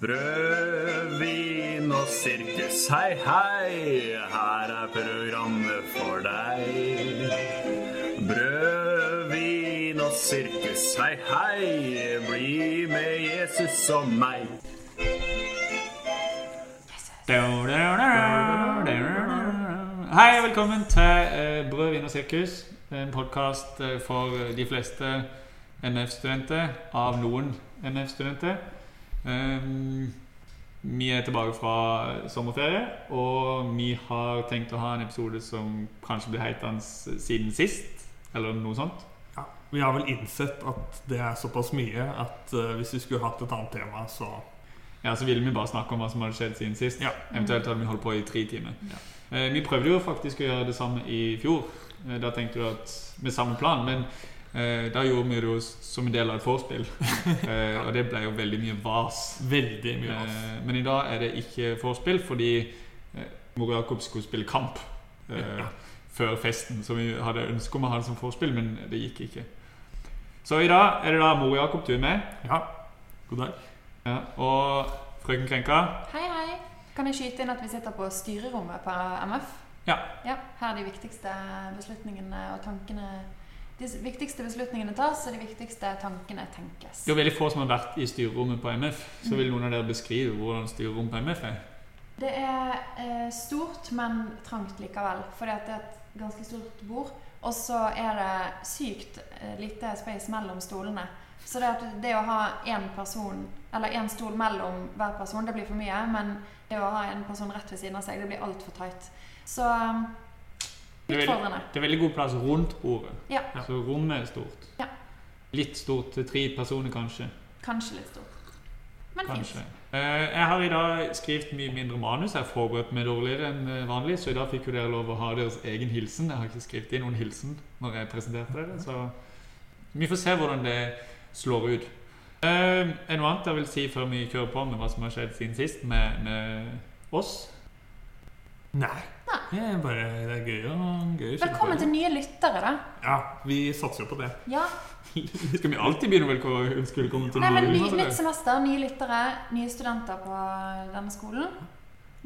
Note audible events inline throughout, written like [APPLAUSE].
Brød, vin og sirkus, hei, hei, her er programmet for deg. Brød, vin og sirkus, hei, hei, bli med Jesus og meg. Hei og velkommen til eh, Brød, vin og sirkus. En podkast for de fleste NF-studenter, av noen NF-studenter. Um, vi er tilbake fra sommerferie, og vi har tenkt å ha en episode som kanskje blir hetende siden sist, eller noe sånt. Ja, vi har vel innsett at det er såpass mye at uh, hvis vi skulle hatt et annet tema, så Ja, så ville vi bare snakke om hva som hadde skjedd siden sist. Ja. Eventuelt hadde vi holdt på i tre timer. Ja. Uh, vi prøvde jo faktisk å gjøre det samme i fjor. Uh, da tenkte du at med samme plan, men eh, da gjorde vi det jo som en del av et vorspiel. [LAUGHS] Eh, og det ble jo veldig mye vas. veldig mye vas. Eh, men i dag er det ikke vorspiel fordi eh, Mor Jakob skulle spille kamp eh, Ja. før festen. Så vi hadde ønske om å ha det som vorspiel, men det gikk ikke. Så i dag er det da Mor Jakob du er med. Ja, god dag. Ja, og frøken Krenka. Hei, hei. Kan jeg skyte inn at vi sitter på styrerommet på MF? Ja. Ja, Her er de viktigste beslutningene og tankene De viktigste beslutningene tas, og de viktigste tankene tenkes. Det er veldig få som har vært i styrerommet på MF. Så vil noen av dere beskrive hvordan styrerommet på MF er? Det er eh, stort, men trangt likevel. Fordi at det er et ganske stort bord. Og så er det sykt eh, lite space mellom stolene. Så det, det å ha én person, eller én stol mellom hver person, det blir for mye. Men det å ha en person rett ved siden av seg, det blir altfor tight. Så eh, Det er veldig- Det er veldig god plass rundt bordet. Ja. Ja. Så rommet er stort. Ja. Litt stort til tre personer, kanskje. Kanskje litt stort. Men Kanskje. fint. Eh, jeg har i dag skrevet mye mindre manus. Jeg har forberedt meg dårligere enn eh, vanlig, så i dag fikk jo dere lov å ha deres egen hilsen. Jeg har ikke skrevet inn noen hilsen når jeg presenterte dere, så vi får se hvordan det slår ut. Uh, er noe annet jeg vil si før vi kjører på med hva som har skjedd siden sist med, med oss? Nei. Det er bare det er gøy og gøy Velkommen til nye lyttere, da. Ja, vi satser jo på det. Ja. [LAUGHS] Skal vi alltid begynne å ønske velkommen til Nei, men ny. Nytt semester, nye lyttere, nye studenter på denne skolen.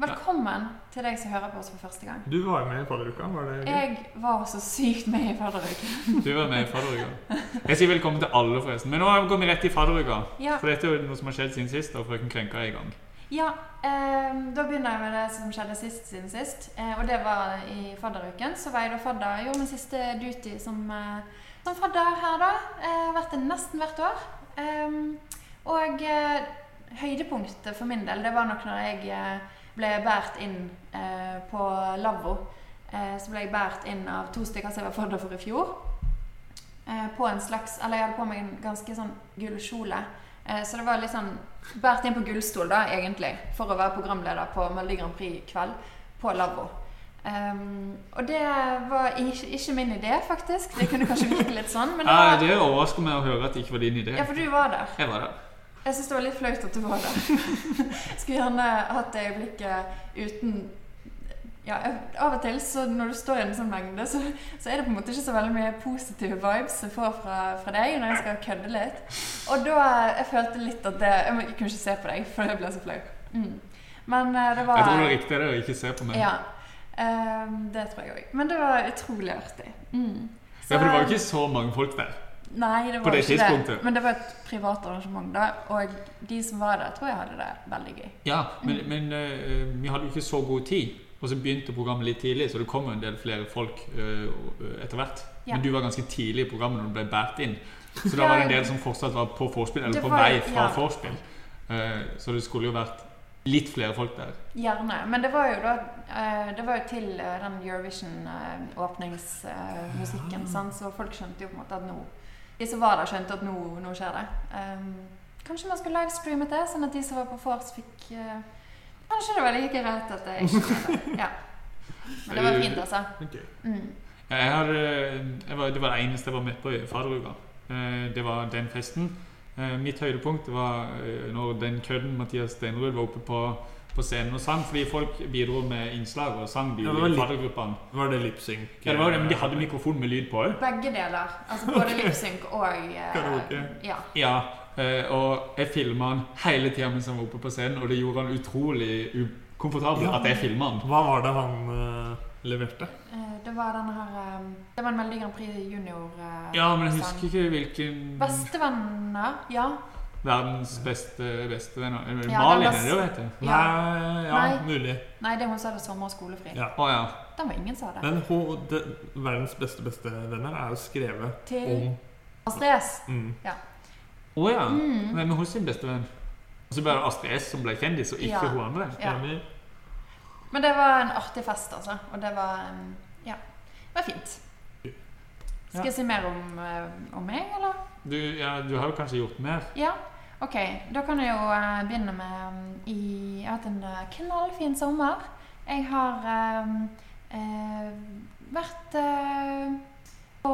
Velkommen til deg som hører på oss for første gang. Du var jo med i fadderuka, var det gøy? Jeg var så sykt med i fadderuka. Du var med i fadderuka. Jeg sier velkommen til alle, forresten. Men nå går vi rett i fadderuka. Ja, For dette er jo noe som har skjedd siden sist, og frøken Krenka er i gang. Ja eh, da begynner jeg med det som skjedde sist siden sist. Eh, og det var i fadderuken. Så var jeg da fadder. Gjorde min siste duty som, eh, som fadder her, da. Jeg har vært det nesten hvert år. Ehm, og eh, høydepunktet for min del, det var nok når jeg eh, ble båret inn eh, på lavvo. Eh, så ble jeg båret inn av to stykker som jeg var fadder for i fjor. Eh, på en slags Eller jeg hadde på meg en ganske sånn gullkjole. Eh, så det var litt sånn båret inn på gullstol, da, egentlig, for å være programleder på Melodi Grand Prix-kveld på lavvo. Um, og det var ikke, ikke min idé, faktisk. Det kunne kanskje virke litt sånn. Men [LAUGHS] det var, det overrasker meg å høre at det ikke var din idé. ja, for du var der. Jeg var der. Jeg syns det var litt flaut at du var der. [LAUGHS] Skulle gjerne hatt det øyeblikket uten ja, Av og til så når du står i en sånn mengde, så, så er det på en måte ikke så veldig mye positive vibes jeg får fra, fra deg når jeg skal kødde litt. Og da jeg følte litt at det Jeg, må- jeg kunne ikke se på deg, [LAUGHS] for jeg ble så flau. Mm. Men eh, det var Jeg tror det er riktig det å ikke se på meg. Ja. ehm, det tror jeg òg. Men det var utrolig artig. Mm. Ja, for det var jo ikke så mange folk der. Nei, det var det ikke det. Men det var et privat arrangement, da. Og de som var der, tror jeg hadde det veldig gøy. Ja, men, men uh, vi hadde jo ikke så god tid. Og så begynte programmet litt tidlig, så det kom jo en del flere folk uh, etter hvert. Ja. Men du var ganske tidlig i programmet når du ble båret inn. Så da var det en del som fortsatt var på vorspiel, eller var, på vei fra ja. vorspiel. Eh, så det skulle jo vært litt flere folk der. Gjerne. Men det var jo da uh, Det var jo til den Eurovision-åpningsmusikken, ja. så folk skjønte jo på en måte at nå De som var der, skjønte at nå, nå skjer det. Um, kanskje man skulle livestreamet det, sånn at de som var på vors, fikk Kanskje det var like greit at jeg ikke skjedde. Ja. Men det var fint, altså. Okay. Mm. Jeg har, jeg var, det var det eneste jeg var med på i fadderuka. Eh, Det var den festen. Eh, Mitt høydepunkt var eh, når den kødden Mathias Steinrud var oppe på på scenen og sang, fordi folk bidro med innslag og sang de Ja, det var. Var det lipsynk? Ja, det var det, men de hadde mikrofon med lyd på òg. Begge deler. Altså både lipsynk og eh, Karaoke. Ja. Ja, eh, og jeg filma han hele tida mens han var oppe på scenen, og det gjorde han utrolig ukomfortabel Ja. at jeg filma han. Hva var det han uh, leverte? Eh, Det var den her um, Det var en Melodi Grand Prix junior uh, Ja, men jeg sang. husker ikke hvilken Bestevenner, ja. verdens beste bestevenner Ja, Malin, er det jo, vet jeg? Ja. Nei, ja, Nei. mulig. Nei, det hun sa det sommer- og skolefri. Ja. Oh, ja. Den var ingen som sa det. Men hun, det, verdens beste bestevenner er jo skrevet Til om Astrid S. mm, Å ja. Mm. Hvem er hos sin bestevenn? Og så ble det Astrid S som ble kjendis, og ikke Ja. hun andre. Ja. Men det var en artig fest, altså. Og det var um, Ja. Det var fint. Skal jeg si mer om, eh, om meg, eller? Du, ja, du har jo kanskje gjort mer? Ja. Ok, da kan jeg jo eh, begynne med um, i, Jeg har hatt en eh, knallfin sommer. Jeg har um, eh, vært eh, på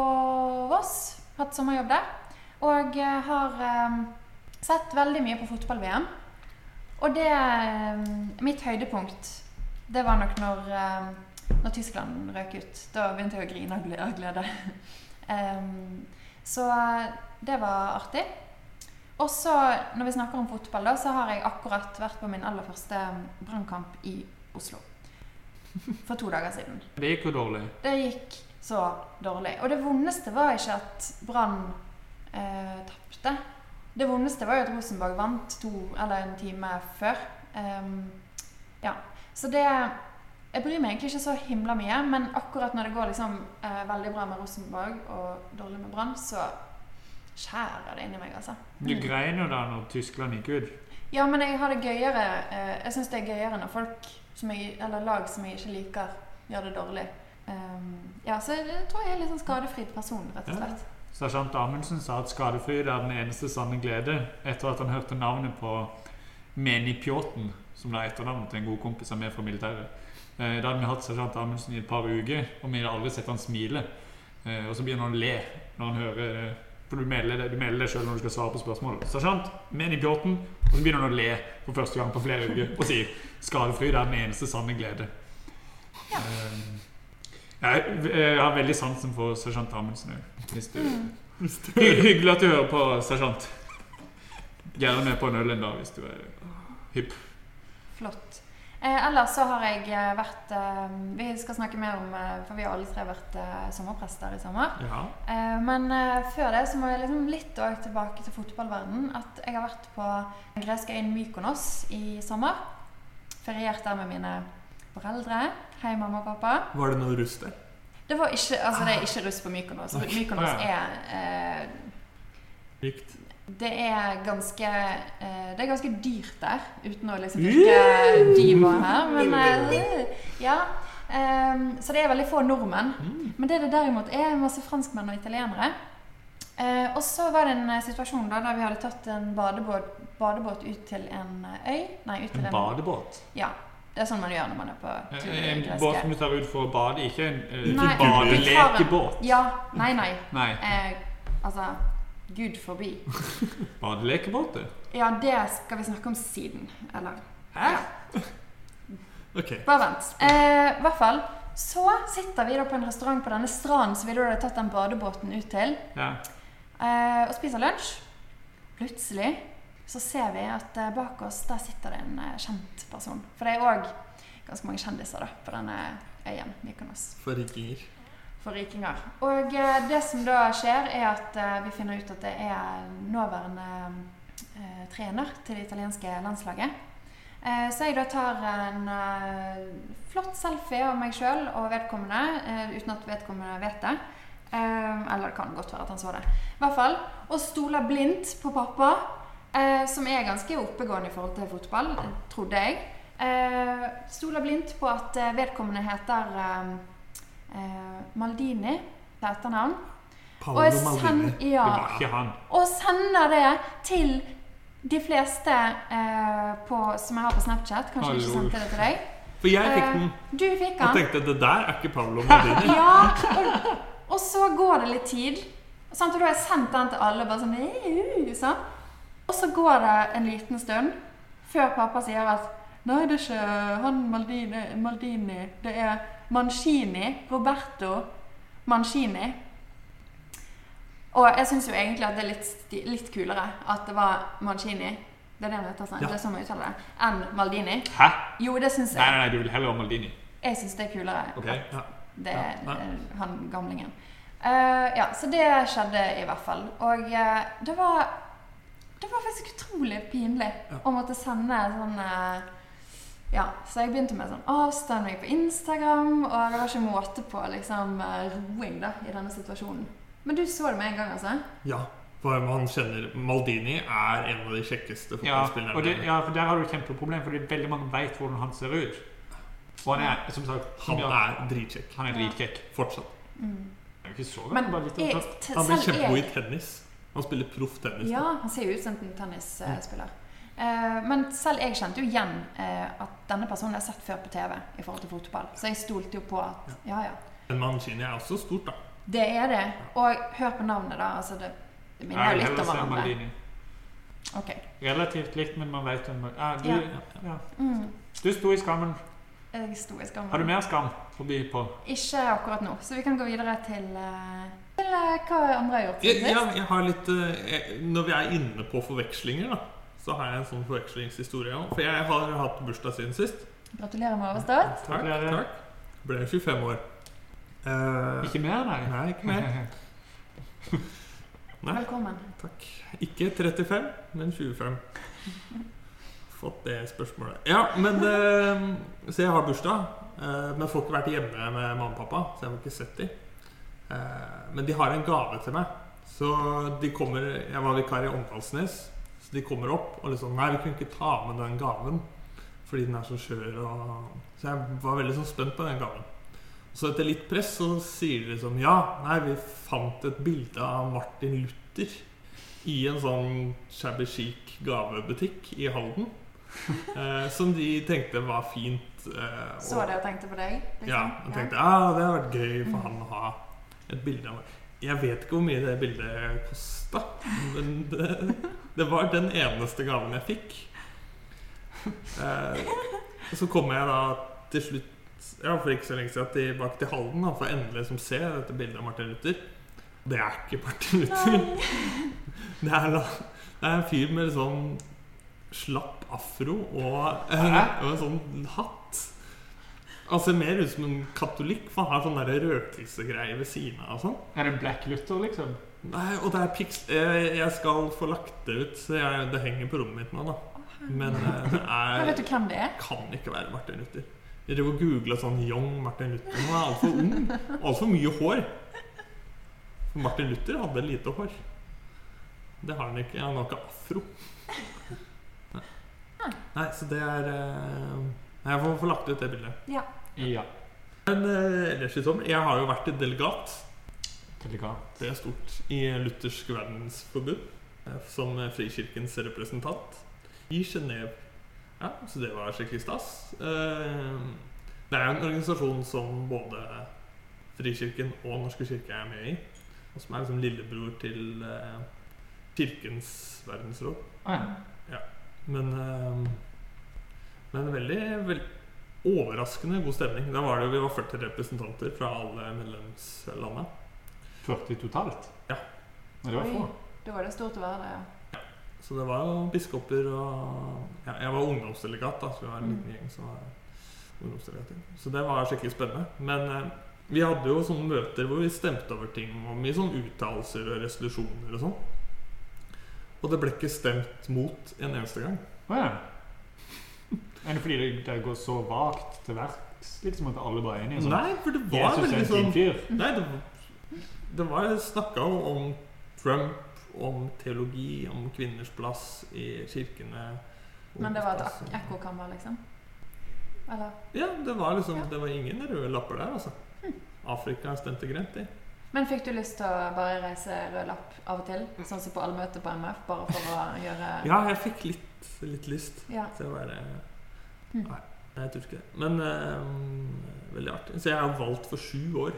Voss, hatt sommerjobb der. Og eh, har um, sett veldig mye på fotball-VM. Og det um, Mitt høydepunkt, det var nok når, um, når Tyskland røk ut. Da begynte jeg å grine av gle- glede. [LAUGHS] så det var artig. Og så, når vi snakker om fotball, da, så har jeg akkurat vært på min aller første brannkamp i Oslo. [LAUGHS] For to dager siden. Det gikk jo dårlig. Det gikk så dårlig. Og det vondeste var ikke at Brann eh, tapte. Det vondeste var jo at Rosenborg vant to eller en time før. Um, ja. Så det Jeg bryr meg egentlig ikke så himla mye, men akkurat når det går liksom eh, veldig bra med Rosenborg og dårlig med Brann, så skjærer det inni meg, altså. Du grein jo da når Tyskland gikk ut. Ja, men jeg har det gøyere eh, Jeg syns det er gøyere når folk som jeg, eller lag som jeg ikke liker, gjør det dårlig. Um, ja, så jeg tror jeg er litt sånn skadefri person, rett og Ja. Sersjant Amundsen sa at skadefryd er den eneste sanne glede etter at han hørte navnet på Meni Pjåten, som er etternavnet til en god kompis av meg fra militæret. Eh, Da hadde vi hatt sersjant Amundsen i et par uker, og vi hadde aldri sett han smile. Eh, Og så begynner han å le når han hører eh, For du melder det, du melder det sjøl når du skal svare på spørsmål. Sersjant, Meni Pjåten. Og så begynner han å le for første gang på flere uker og sier 'Skadefryd er den eneste sanne glede'. Eh, Jeg, jeg har veldig sansen for sersjant Amundsen òg. Mm. Hy hyggelig at du hører på, sersjant. Gjerne på en øl en dag hvis du er hypp. Flott. Eh, ellers så har jeg eh, vært eh, Vi skal snakke mer om eh, For vi har alle tre vært eh, sommerprester i sommer. Ja. Eh, men eh, før det så må jeg liksom litt tilbake til fotballverden At jeg har vært på den greske øyen Mykonos i sommer. Feriert der med mine foreldre. Hei, mamma og pappa. Var det noe russ der? Det var ikke, altså det er ikke russ på Mykonos. Mykonos er eh, Rikt. Det er ganske eh, Det er ganske dyrt der, uten å liksom virke diva her. Men eh, ja. Ehm, så det er veldig få nordmenn. Men det det derimot er, masse franskmenn og italienere. Eh, og så var det en eh, situasjon da, der vi hadde tatt en badebåt, badebåt ut til en eh, øy. Nei, ut til En badebåt. Ja. Det er sånn man gjør når man er på tur i En båt som du tar ut for å bade, ikke en eh, ikke badelekebåt. Ja. Nei, nei. Nei, Eh, altså Gud forbi. [LAUGHS] badelekebåter. Ja, det skal vi snakke om siden. Eller Hæ? Ja. [LAUGHS] Ok. Bare vent. Eh, I hvert fall så sitter vi da på en restaurant på denne stranden som vi da hadde tatt den badebåten ut til, Ja. eh, og spiser lunsj. Plutselig så ser vi at eh, bak oss der sitter det en eh, kjent person. For det er òg ganske mange kjendiser da på denne øyen Mykonos For rikinger. for rikinger. Og eh, det som da skjer, er at vi finner ut at det er nåværende trener til det italienske landslaget. Så jeg da tar en flott selfie av meg sjøl og vedkommende, uten at vedkommende vet det. Eller det kan godt være at han så det. I hvert fall. Og stoler blindt på pappa, eh, som er ganske oppegående i forhold til fotball, trodde jeg. Eh, stoler blindt på at eh, vedkommende heter eh, eh, Maldini til etternavn. Paolo og Maldini. ja, Det var ikke han. og sender det til de fleste eh, på, som jeg har på Snapchat. Kanskje Hallo. ikke sendte det til deg. For jeg fikk den Du fikk og tenkte tenkte det der er ikke Paolo Maldini. [LAUGHS] Ja, og, og så går det litt tid. Sant? Og da har jeg sendt den til alle. Bare sånn, sånn. Og så går det en liten stund før pappa sier at Nei, det er ikke han Maldini, Maldini. Det er Mancini. Roberto Mancini. Og jeg syns jo egentlig at det er litt, litt kulere at det var Mancini det er det han heter, sant? Ja. det er sånn man uttaler det, enn Maldini. Hæ? Jo, det syns Nei, jeg. nei, nei, du vil heller ha Maldini. Jeg syns det er kulere. Okay. Ja. Det er Ja. han gamlingen. Uh, ja, så det skjedde i hvert fall. Og uh, det var Det var faktisk utrolig pinlig Ja. å måtte sende sånn eh, Ja, så jeg begynte med sånn avstemning på Instagram, og det var ikke måte på liksom eh, roing da i denne situasjonen. Men du så det med en gang, altså? ja. For man kjenner Maldini er en av de kjekkeste Ja, fotballspillerne. Ja, det, ja, for der har du et kjempeproblem, fordi veldig mange vet hvordan han ser ut. Og han er, som sagt, Han ja, er dritkjekk. han er dritkjekk. Fortsatt. Mm. Jeg er ikke så Men gammel, bare litt jeg, Han blir kjempegod i tennis. Han spiller proff tennis. Ja, han ser jo ut som en tennisspiller. Eh, men selv jeg kjente jo igjen eh, at denne personen har sett før på TV i forhold til fotball. Så jeg stolte jo på at ja, ja. Men Mancini er også stort, da. Det er det. Og hør på navnet, da. Altså det, det minner jo litt om hverandre. Okay. Ok. Relativt likt, men man vet hvem ah, du, Ja. ja. Mm. du sto i skammen. Jeg sto i skammen. Har du mer skam å by på? Ikke akkurat nå. Så vi kan gå videre til, eh, til eh, hva andre har gjort siden ja, sist. jeg har litt eh, jeg, Når vi er inne på forvekslinger, da, så har jeg en sånn forvekslingshistorie òg. For jeg har hatt bursdag siden sist. Gratulerer med overstått. Takk. Gratulerer. takk Ble 25 år. Uh, Ikke mer, nei? Nei, ikke mer. [LAUGHS] Nei, Velkommen. takk. Ikke 35, men 25. Fått det spørsmålet. Ja, men uh, Så jeg har bursdag. Uh, men får ikke vært hjemme med mamma og pappa, så jeg får ikke sett dem. Eh, men de har en gave til meg. Så de kommer Jeg var vikar i Åndalsnes, så de kommer opp og liksom Nei, vi kunne ikke ta med den gaven fordi den er så skjør. Og, så jeg var veldig sånn spent på den gaven. Så etter litt press så sier de liksom Ja, nei, vi fant et bilde av Martin Luther i en sånn shabby chic gavebutikk i Halden. [LAUGHS] Eh, som de tenkte var fint. Eh, Så det og tenkte på deg? Liksom. ja, De tenkte ah, det hadde vært gøy for han å ha et bilde av meg. Jeg vet ikke hvor mye det bildet kosta, men det, det var den eneste gaven jeg fikk. Eh, så kommer jeg da til slutt ja, for ikke så lenge siden tilbake til Halden for endelig liksom se dette bildet av Martin Luther. Det er ikke Martin Luther. Det er, da, det er en fyr med sånn slapp afro og, og en sånn hatt. Han ser mer ut som en katolikk, for han har sånn røkelsegreie ved siden av. og sånn Er det Black Luther, liksom? Nei, og det er piks jeg, skal få lagt det ut, så jeg, det henger på rommet mitt nå, da. Men eh, det [LAUGHS] er vet du hvem det er? kan ikke være Martin Luther. Jeg driver og googla sånn young Martin Luther. Han er altfor ung. [LAUGHS] Altfor mye hår. For Martin Luther hadde lite hår. Det har han ikke. Han har ikke afro. [LAUGHS] Nei, Nei så det er eh, Jeg får få lagt ut det bildet. Ja. Men eh, ellers i sommer Jeg har jo vært delegat. Delegat. Det er stort i Luthersk verdensforbund. eh, Som Frikirkens representant i Genéve. Ja, så det var skikkelig stas. Eh, Det er en organisasjon som både Frikirken og Norske kirke er med i. Og som er liksom lillebror til Kirkens verdensråd. Ah, ja. Men, eh, men veldig, veldig overraskende god stemning. Da var det jo, Vi var 40 representanter fra alle medlemslandene. 40 totalt? Ja. Men det var få. Da var det stort å være der, ja. Så det var jo biskoper og ja, Jeg var ungdomsdelegat, da, så vi var en liten gjeng som var ungdomsdelegater. Så det var skikkelig spennende. Men eh, vi hadde jo sånne møter hvor vi stemte over ting, og mye sånn uttalelser og resolusjoner og sånn. Og det ble ikke stemt mot en eneste gang. Oh, ja. Er det fordi det, det går så vagt til verks? Liksom at alle bare er enige? Sånn. Nei, for det var Jesus veldig sånn. Nei, det, var- det var snakka om Trump, om teologi, om kvinners plass i kirkene. Men det var et ekkokammer, liksom? Eller? Ja, det var liksom Ja. Det var ingen røde lapper der, altså. Afrika stemte grønt, de. Men fikk du lyst til å bare reise rød lapp av og til? Sånn som på allmøte på MF, bare for å gjøre Ja, jeg fikk litt, litt lyst Ja. til å være Mm. Nei, jeg tror ikke det. Men eh, veldig artig. Så jeg er valgt for sju år.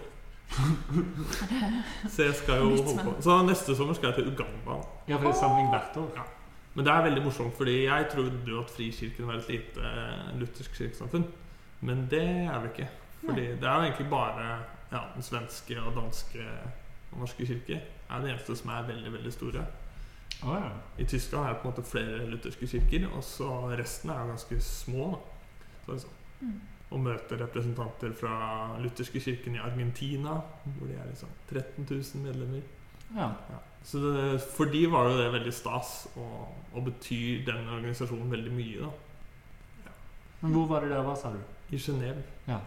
[LAUGHS] Så jeg skal jo holde på. Så neste sommer skal jeg til Uganda. Ja, for det er samling hvert år. Ja. Men det er veldig morsomt, fordi jeg trodde jo at Frikirken var et lite eh, luthersk kirkesamfunn. Men det er det ikke. Fordi det er jo egentlig bare ja, den svenske og danske og norske kirker er det eneste som er veldig, veldig store. Å, ja. I Tyskland er det på en måte flere lutherske kirker, og så resten er jo ganske små. Da. Så liksom. Mm. Og møter representanter fra lutherske kirken i Argentina, hvor de er liksom 13 000 medlemmer. ja. Ja. Så det, for de var jo det veldig stas, og, og betyr den organisasjonen veldig mye. da Men hvor var det der var, sa du? I Genéve. Ja.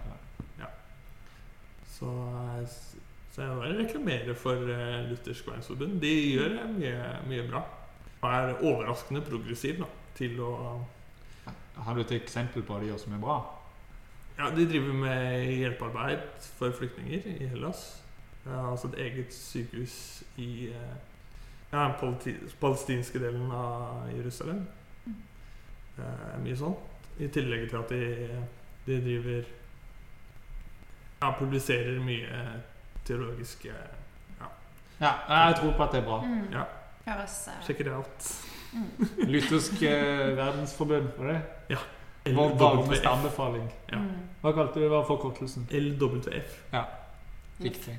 Så, eh, så jeg vil reklamere for eh, Luthersk verdensforbund. De gjør eh, mye, mye bra. Og er overraskende progressiv da, til å Har du et eksempel på de som er bra? Ja, de driver med hjelpearbeid for flyktninger i Hellas. Har altså et eget sykehus i eh, ja, den palestinske delen av Jerusalem. Eh, mye sånt. I tillegg til at de, de driver Ja, publiserer mye teologiske Ja, jeg tror på at det er bra. Mm. Ja. Høres det ut mm. Luthersk eh, verdensforbund, var det? Vår LWF. varmeste anbefaling. Ja. Mm. Hva kalte du det? Var forkortelsen? LWF. Riktig.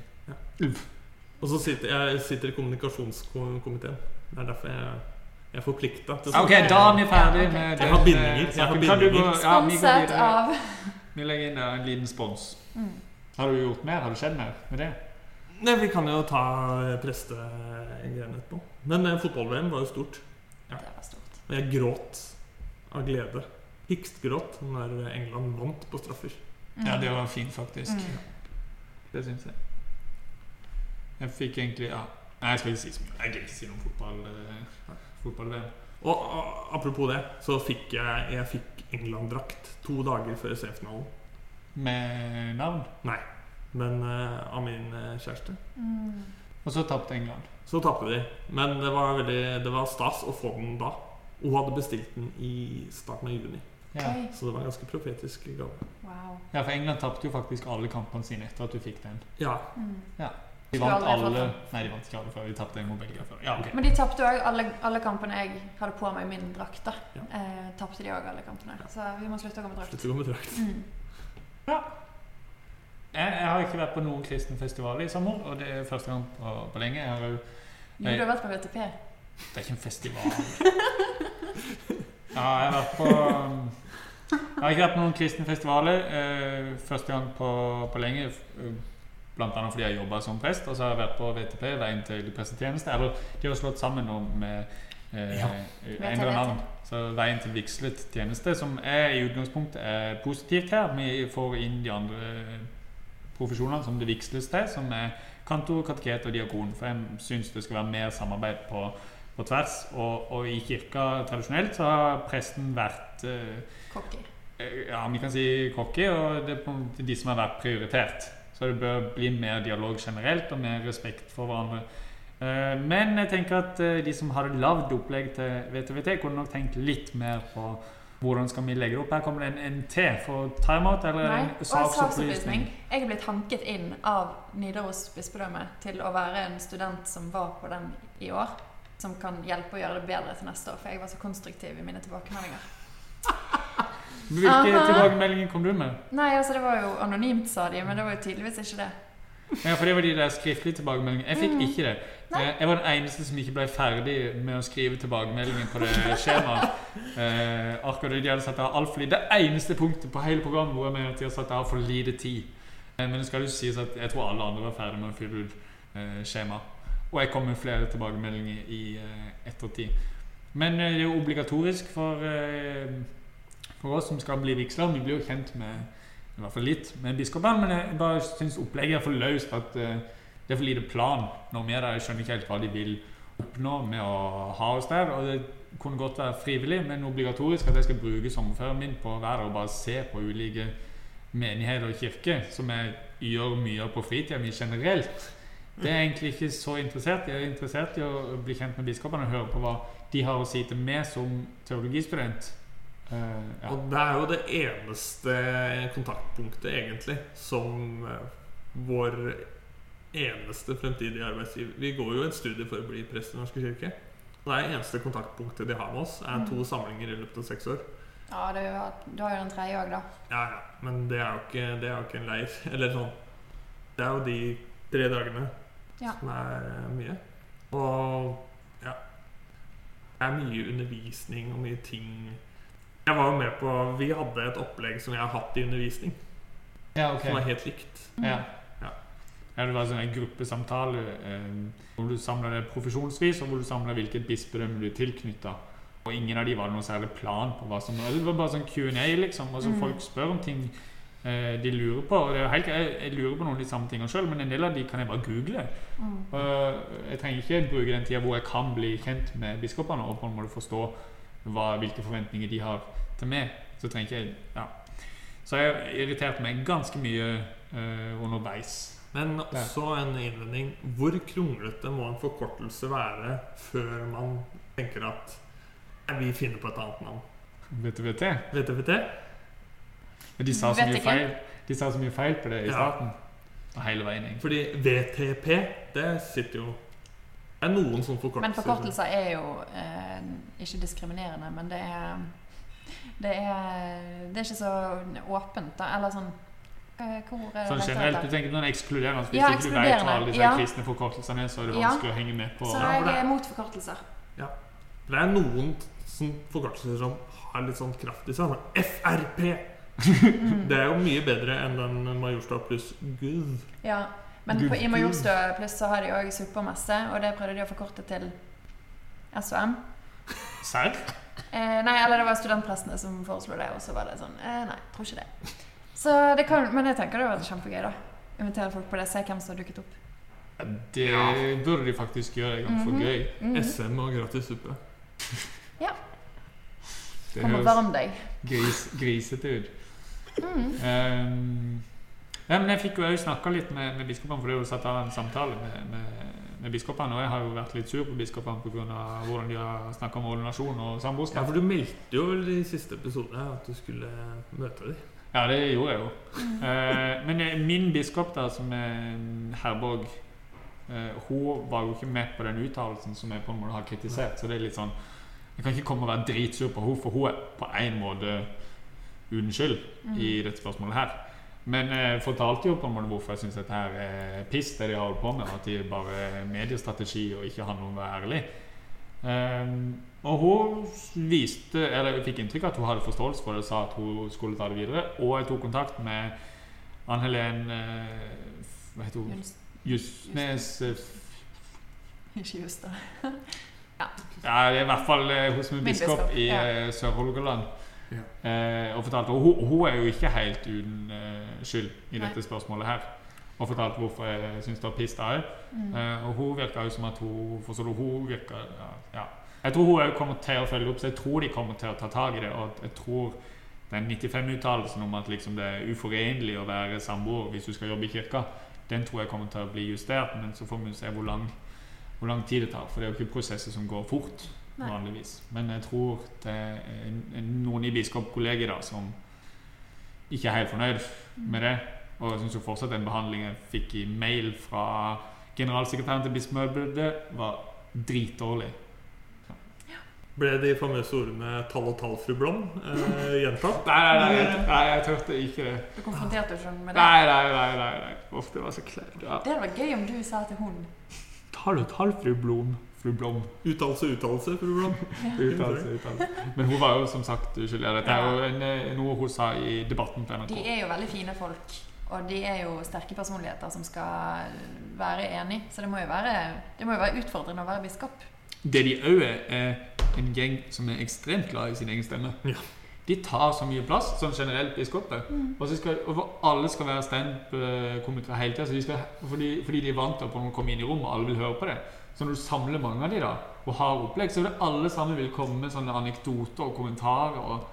Og så sitter jeg sitter i kommunikasjonskomiteen. Det er derfor jeg, jeg er forplikta til å Ok, da er vi ferdig Ja, okay. med Jeg har bindinger, eh, jeg har saken. Kan du gå- bindinger. Ja, vi går Sponset av Vi legger inn en liten spons. mm. Har du gjort mer? Har du skjedd mer med det? Nei, Vi kan jo ta eh, prestegreiene etterpå. Men eh, fotball-VM var jo stort. Det var stort. Og jeg gråt av glede. Hikstgråt når England vant på straffer. Mm. Ja, det var fint, faktisk. Mm. Det syns jeg. Jeg fikk egentlig ja. Nei, jeg skal ikke si så mye. Jeg gidder ikke si noe om fotball. eh, fotball og, Og apropos det, så fikk jeg, jeg fikk England-drakt to dager før semifinalen. Med navn. Nei, men uh, av min eh, kjæreste. Mm. Og så tapte England. Så tapte de. Men det var, veldig, det var stas å få den da. Hun hadde bestilt den i starten av juni. Ja. Så det var en ganske profetisk gave. Wow. ja, for England tapte jo faktisk alle kampene sine etter at du fikk den. Ja, Mm. De vant alle. Nei, de vant ikke alle før. De tapte mot Belgia før. Ja, okay. Men de tapte òg alle, alle kampene jeg hadde på meg min drakt. da Ja. eh, Tapte de òg alle kampene. Så vi må slutte å gå med drakt. slutt å gå med drakt. Mm. Jeg, jeg har ikke vært på noen kristen festival i sommer, og det er første gang på, på lenge. Jeg har jo Jo, du har vært på VTP. Det er ikke en festival. Ja, jeg har vært på Jeg har ikke vært på noen kristne festivaler. Eh, første gang på, på lenge. Bl.a. Fordi jeg jobba som prest. Og så har jeg vært på VTP, Veien til prestetjeneste. Eller de har slått sammen nå med eh, Ja. endra navn. Så Veien til vigslet tjeneste, som er i utgangspunktet er positivt her. Vi får inn de andre profesjonene som det vigsles til, som er kantor, kateket og diakon. For jeg syns det skal være mer samarbeid på, på tvers. Og, og i kirka tradisjonelt så har presten vært eh, Cocky. eh, Ja, vi kan si kokke, og det er de som har vært prioritert. Så det bør bli mer dialog generelt, og mer respekt for hverandre. Eh, Men jeg tenker at eh, de som hadde lagd opplegg til VTVT, kunne nok tenkt litt mer på hvordan skal vi legge det opp. Her kommer det en, NT for timeout, eller Nei, en saksopplysning. Jeg er blitt hanket inn av Nidaros bispedømme til å være en student som var på den i år. Som kan hjelpe å gjøre det bedre til neste år, for jeg var så konstruktiv i mine tilbakemeldinger. Hvilke tilbakemeldinger kom du med? Nei, altså det var jo anonymt, sa de, men det var jo tydeligvis ikke det. Ja, for det var de der skriftlige tilbakemeldingene. Jeg fikk Mhm. ikke det. Nei. Eh, Jeg var den eneste som ikke ble ferdig med å skrive tilbakemeldingen på det skjemaet. Eh, akkurat de hadde satt av altfor lite. Det eneste punktet på hele programmet hvor jeg mener at de har satt av for lite tid. Eh, men det skal jo sies at jeg tror alle andre var ferdig med å fylle ut eh, skjema. Og jeg kom med flere tilbakemeldinger i eh, ettertid. Men eh, det er jo obligatorisk for, eh, for oss som skal bli vigsler. Vi blir jo kjent med i hvert fall litt med biskopene, men jeg bare syns opplegget er for løst. At eh, det er for lite plan når vi er der. Jeg skjønner ikke helt hva de vil oppnå med å ha oss der. Og det kunne godt være frivillig, men obligatorisk at jeg skal bruke sommerferien min på å være der og bare se på ulike menigheter og kirker, som jeg gjør mye på fritida mi generelt. Det er jeg egentlig ikke så interessert. Jeg er interessert i å bli kjent med biskopene og høre på hva de har å si til meg som teologistudent. Eh, ja. Og det er jo det eneste kontaktpunktet, egentlig, som eh, vår eneste fremtidige arbeidsgiver Vi går jo en studie for å bli prest i Den norske kirke. Det er eneste kontaktpunktet de har med oss, er to samlinger i løpet av seks år. Ja, du, har- du har jo den tredje òg, da. Ja, ja, men det er jo ikke, det er jo ikke en leir. [LAUGHS] Eller sånn. Det er jo de tre dagene Ja. som er eh, mye. Og ja Det er mye undervisning og mye ting Jeg var jo med på Vi hadde et opplegg som jeg har hatt i undervisning, Ja, ok. som var helt likt. Ja. Ja. Ja, det var sånn en gruppesamtale eh, hvor du samla det profesjonsvis, og hvor du samla hvilket bispedømme du er tilknytta. Og ingen av de var det noe særlig plan på hva som Det var bare sånn Q&A, liksom. Altså Mm. Folk spør om ting eh, de lurer på. Og det er helt, jeg, jeg lurer på noen av de samme tingene sjøl, men en del av de kan jeg bare google. Mm. Og jeg trenger ikke bruke den tida hvor jeg kan bli kjent med biskopene og på en måte forstå hva, hvilke forventninger de har til meg. Så trenger ikke jeg ja. Så jeg har irritert meg ganske mye uh, underveis. Men også en innvending. Hvor kronglete må en forkortelse være før man tenker at vi finner på et annet navn? VTVT. VTVT? Men de sa så mye feil De sa så mye feil på det i Ja. starten. Og hele veien, egentlig. Fordi VTP, det sitter jo Det er noen sånne forkortelser. Men forkortelser er jo eh, ikke diskriminerende, men det er det er, det er ikke så åpent, da. Eller sånn eh, Hvor er det Sånn generelt, du tenker noen ekskluderende Hvis Ja, ikke du vet hva alle disse ja. kristne forkortelsene er, så er det Ja. vanskelig å henge med på. Så jeg det- er mot forkortelser. Det er noen som forkortelser som har litt sånn kraft i seg. Sånn FRP! Mm. Det er jo mye bedre enn den Majorstua pluss Gud. Ja. Men Gud, på, i Majorstua pluss så har de òg supermesse, og det prøvde de å forkorte til SOM. Serr? Eh, nei, eller det var studentprestene som foreslo det, og så var det sånn eh, Nei, tror ikke det. Så det kan, Men jeg tenker det var kjempegøy, da. Invitere folk på det, se hvem som har dukket opp. Ja, Det burde de faktisk gjøre en gang for Mhm. gøy. Mhm. SM og gratis ja. Det Kom og varm deg. gris, grisete ut. Mm. Um, ja, men jeg fikk jo òg snakka litt med, med biskopene, for det er jo satt av en samtale med, med biskopene. Og jeg har jo vært litt sur på biskopene pga. hvordan de har snakka om ordinasjon og Ja, for du meldte jo vel i siste episode at du skulle møte dem. Ja, det gjorde jeg jo. Eh, men eh, min biskop, der, som er Herborg, eh, hun var jo ikke med på den uttalelsen som jeg på en måte har kritisert. Så det er litt sånn Jeg kan ikke komme og være dritsur på henne, for hun er på en måte uten skyld Mm. i dette spørsmålet her. Men jeg fortalte jo på en måte hvorfor jeg syns dette her er piss, det de har holdt på med. At de bare er mediestrategi og ikke handler om å være ærlig. Um, og hun viste, eller jeg fikk inntrykk av at hun hadde forståelse for det og sa at hun skulle ta det videre. Og jeg tok kontakt med Ann Helen eh, Hva heter hun? Justnes eh, Ikke just da. [LAUGHS] Ja, det er i hvert fall eh, hun som er biskop i ja. eh, Sør-Hålogaland. Ja. Eh, og fortalte, og hun, hun er jo ikke helt uten uh, skyld i Nei. dette spørsmålet her. Og fortalte hvorfor jeg syns det var piss da òg. Mm. Eh, og hun virka jo som at hun Forstår du? Hun virka ja, ja. Jeg tror hun òg kommer til å følge opp, så jeg tror de kommer til å ta tak i det. Og jeg tror den 95-uttalelsen om at liksom det er uforenlig å være samboer hvis du skal jobbe i kirka, den tror jeg kommer til å bli justert. Men så får vi se hvor lang, hvor lang tid det tar. For det er jo ikke prosesser som går fort Nei. vanligvis. Men jeg tror det er noen i biskopkollegiet da som ikke er helt fornøyd med det. Og jeg syns fortsatt den behandlingen jeg fikk i mail fra generalsekretæren til bispemøtet, var dritdårlig. Ble de famøse ordene 'tall og tall, fru Blom' eh, [LAUGHS] gjentatt? Nei, nei, nei, jeg, nei, jeg tørte ikke det. Du konfronterte ikke med det. Nei, nei, nei. nei, nei. Uff, det var så kleint. Ja. Det hadde vært gøy om du sa til hun Tall og tall, fru Blom. Fru Blom. Uttalelse, uttalelse, fru Blom. Uttalelse, uttalelse. Men hun var jo som sagt uskyldig. Dette er jo en, eh, noe hun sa i debatten på NRK. De er jo veldig fine folk. Og de er jo sterke personligheter som skal være enig. Så det må jo være, det må jo være utfordrende å være biskop. Det de òg er, er en gjeng som er ekstremt glad i sin egen stemme. Ja. De tar så mye plass, som generelt biskoper. Og, så skal, og alle skal være standup-komikere hele tida. Fordi, fordi de er vant til å komme inn i rommet, og alle vil høre på det. Så når du samler mange av de da, og har opplegg, så vil alle sammen vil komme med sånne anekdoter og kommentarer. og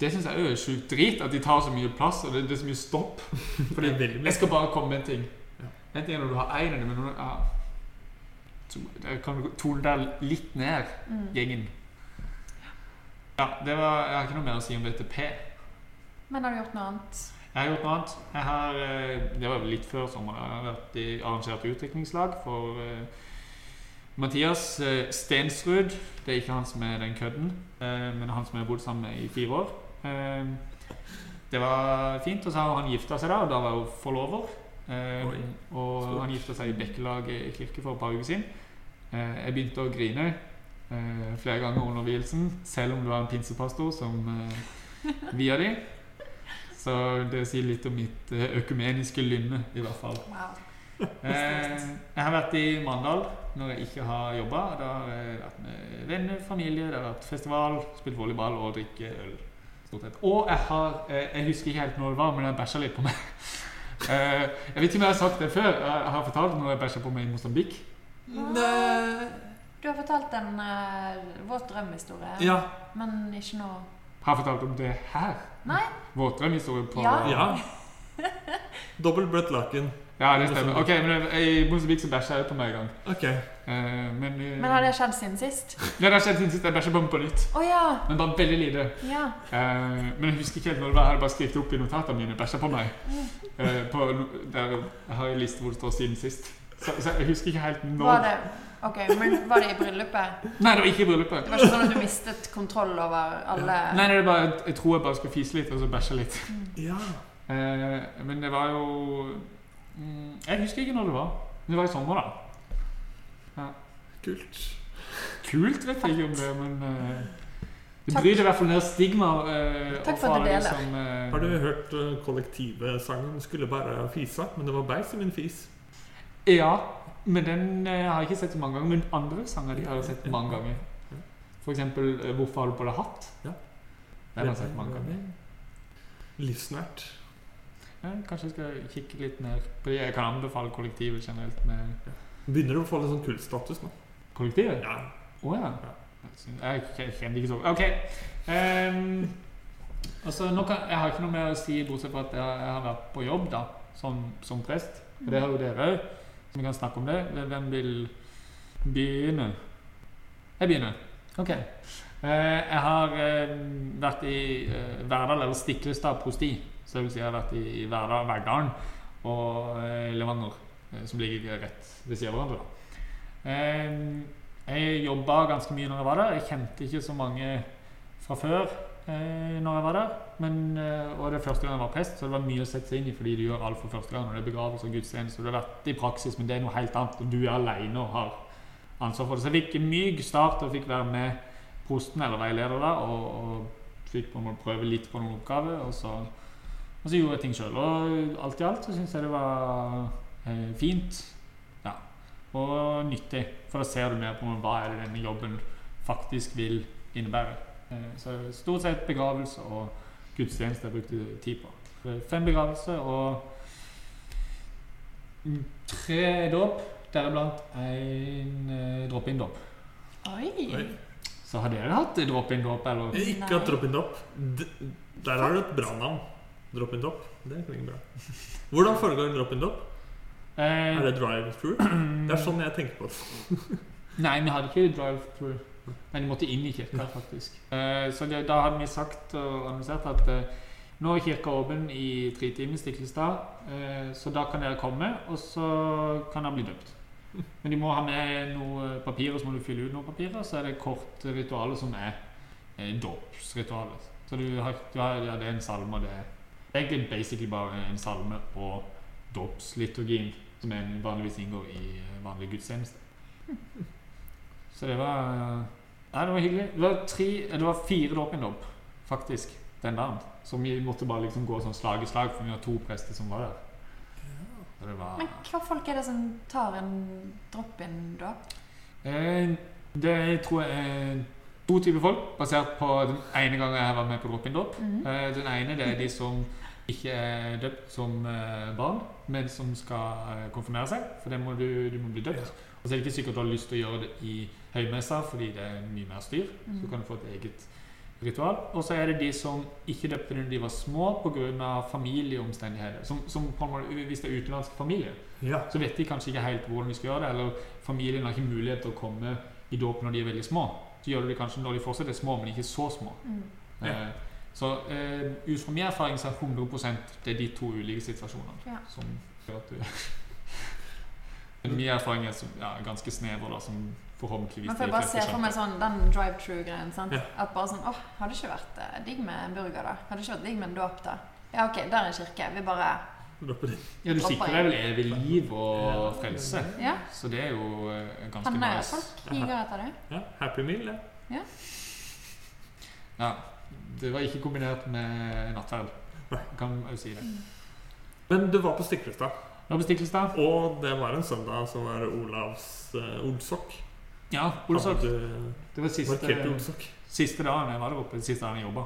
Det syns jeg er sjukt drit, at de tar så mye plass, og det, det er så mye stopp. [LAUGHS] Fordi jeg skal bare komme med en ting. Ja. En ting er når du har én av dem, men når du ja, så kan du tone deg litt ned, Mm. gjengen. Ja, det var, Jeg har ikke noe mer å si om VTP. Men har du gjort noe annet? Jeg har gjort noe annet. Jeg har, eh, det var litt før sommeren. Jeg har vært i, arrangert utviklingslag for eh, Mathias eh, Stensrud. Det er ikke han som er den kødden, eh, men han som jeg har bodd sammen med i fire år. Eh, det var fint, og så har han gifta seg da, og da var hun forlover. Eh, og Stort. han gifta seg i Bekkelaget kirke for et par uker siden. Eh, jeg begynte å grine eh, flere ganger under vielsen, selv om det var en pinsepastor som via de. Så det sier litt om mitt økumeniske lynne, i hvert fall. Wow. Eh, jeg har vært i Mandal når jeg ikke har jobba. Da har jeg vært med venner, familie, det har vært festival, spilt volleyball og drikke øl. Stort sett. Og jeg har eh, Jeg husker ikke helt når det var, men jeg bæsja litt på meg. [LAUGHS] Eh, jeg vet ikke om jeg har sagt det før. Jeg har fortalt når jeg bæsja på meg i Mosambik. Nei. Du har fortalt en uh, våt drømmehistorie, Ja. men ikke nå Har jeg fortalt om det her? Nei? Våtdrømhistorie på Ja. ja. [LAUGHS] Dobbelt bløtt laken. Ja, det stemmer. Ok, men jeg- I Mosebik så bæsja jeg på meg en gang. Ok. Eh, men eh, Men har det skjedd siden sist? Ja, det har skjedd siden sist. Jeg bæsja på meg på nytt. Oh, ja. Men bare veldig lite. Ja. Eh, men jeg husker ikke helt når det var. Jeg hadde bare skrevet opp i notatene mine. Bæsja på meg. Eh, på, der, jeg har en liste hvor det står 'siden sist'. Så, så jeg husker ikke helt når. Var det okay, men var det i bryllupet? Nei, det var ikke i bryllupet. Det var ikke sånn at du mistet kontroll over alle Nei, nei, det var, jeg tror jeg bare skulle fise litt og så bæsja litt. Ja. Eh, men det var jo mm, Jeg husker ikke når det var. Det var i sommer, da. Kult. Kult vet jeg ikke om det, men uh, det bryr bryter i hvert fall ned stigma. Uh, Takk for at du deler. Som, eh, Har du hørt uh, kollektivsangen 'Skulle bare fise', men det var beis i min fis? Ja, men den eh, har jeg ikke sett så mange ganger. Men andre sanger de har jeg sett mange ganger. Eh, 'Hvorfor har du på deg hatt'? Ja. Den har jeg sett mange ganger. Livsnært. Kanskje jeg skal kikke litt mer på det. Jeg kan anbefale kollektivet generelt med Begynner å få litt sånn kultstatus nå. kollektivet. Ja. Å ja. Jeg kjenner ikke så Ok. Um, altså, kan, jeg har ikke noe mer å si, bortsett fra at jeg, jeg har vært på jobb da, som, som prest. Og det har jo dere òg, så vi kan snakke om det. Hvem vil begynne? Jeg begynner. Ok. Uh, jeg har uh, vært i uh, Verdal, eller Stiklestad prosti. Så det vil si jeg har vært i Verdal, Verdalen og eh, Levanger, eh, som ligger rett ved siden av hverandre. Eh, jeg jobba ganske mye når jeg var der. Jeg kjente ikke så mange fra før eh, når jeg var der. Men, og det første gang jeg var prest, så det var mye å sette seg inn i fordi du gjør alt for første gang. når det er begravelse og gudstjeneste. Du har vært i praksis, men det er noe helt annet. Og du er alene og har ansvar for det. Så jeg fikk en myk start og fikk være med prosten eller veileder da, og, og fikk prøve litt på noen oppgaver. Og så, og så gjorde jeg ting sjøl. Og alt i alt så syns jeg det var eh, fint. Ja. Og nyttig. For da ser du mer på hva er det denne jobben faktisk vil innebære. Eh, Så stort sett begravelse og gudstjeneste jeg brukte tid på. Eh, Fem begravelser og mm, tre dåp, deriblant en eh, drop-in-dåp. Oi. Oi. Så har dere hatt drop-in-dåp, eller? Ikke hatt drop-in-dåp. Der har du et bra navn. Drop-in-dopp. Det klinger bra. Hvordan foregår en drop in drop? Eh, Er det drive-through? Det er sånn jeg tenker på det. [CLEARS THROAT] Nei, vi hadde ikke drive-through. Men de måtte inn i kirka, faktisk. Eh, så det, da hadde vi sagt og annonsert at eh, nå er kirka åpen i tre timer, Stiklestad, eh, så da kan dere komme, og så kan dere bli døpt. Men de må ha med noen papirer, så må du fylle ut noen papirer, så er det korte ritualer som er dåpsritualet. Så du har, du har, ja, det er en salme, og det er egentlig basically bare en salme og dåpsliturgien, som en- vanligvis inngår i eh, vanlig gudstjeneste. [LAUGHS] Så det var Nei, det var hyggelig. Det var, tre, det var fire dåp-in-dåp, faktisk, den dagen. Så vi måtte bare liksom gå sånn slag i slag, for vi var to prester som var der. Det var Men hva folk er det som tar en drop-in-dåp? eh, Det tror jeg er to typer folk, basert på den ene gangen jeg var med på drop in drop. Mhm. Eh, Den ene det er de som ikke er døpt som eh, barn, men som skal eh, konfirmere seg. For det må du, du må bli døpt. Og så er det ikke sikkert du har lyst til å gjøre det i høymessa, fordi det er mye mer styr. Så Mhm. kan du få et eget ritual. Og så er det de som ikke døpte når de var små pga. familieomstendigheter. Som, som på en måte, hvis det er utenlandsk familie, Ja. så vet de kanskje ikke helt hvordan de skal gjøre det. Eller familien har ikke mulighet til å komme i dåp når de er veldig små. Så gjør du det kanskje når de fortsatt er små, men ikke så små. Mm. Ja. Eh, Så eh, ut fra min erfaring så er 100 det er de to ulike situasjonene Ja. som gjør at du [LAUGHS] min erfaring er som, ja, ganske snever, da, som forhåpentligvis Man får bare se for meg sånn den drive-true-greien. sant? Ja. At bare sånn åh, hadde det ikke vært eh, digg med en burger, da? Hadde det ikke vært digg med en dåp, da? Ja, ok, der er en kirke. Vi bare Ja, du sikrer deg vel evig liv og frelse. Ja. Så det er jo eh, ganske Han er folk higer etter det? Ja, Happy meal, det. Ja, det var ikke kombinert med nattverd. Kan jeg jo si det. Men du var på Stiklestad, var bestikkelsesdag. og det var en søndag som var Olavs uh, Olsok. Ja, Olsok. Det var siste, siste dagen jeg var der oppe. Siste dagen jeg jobba.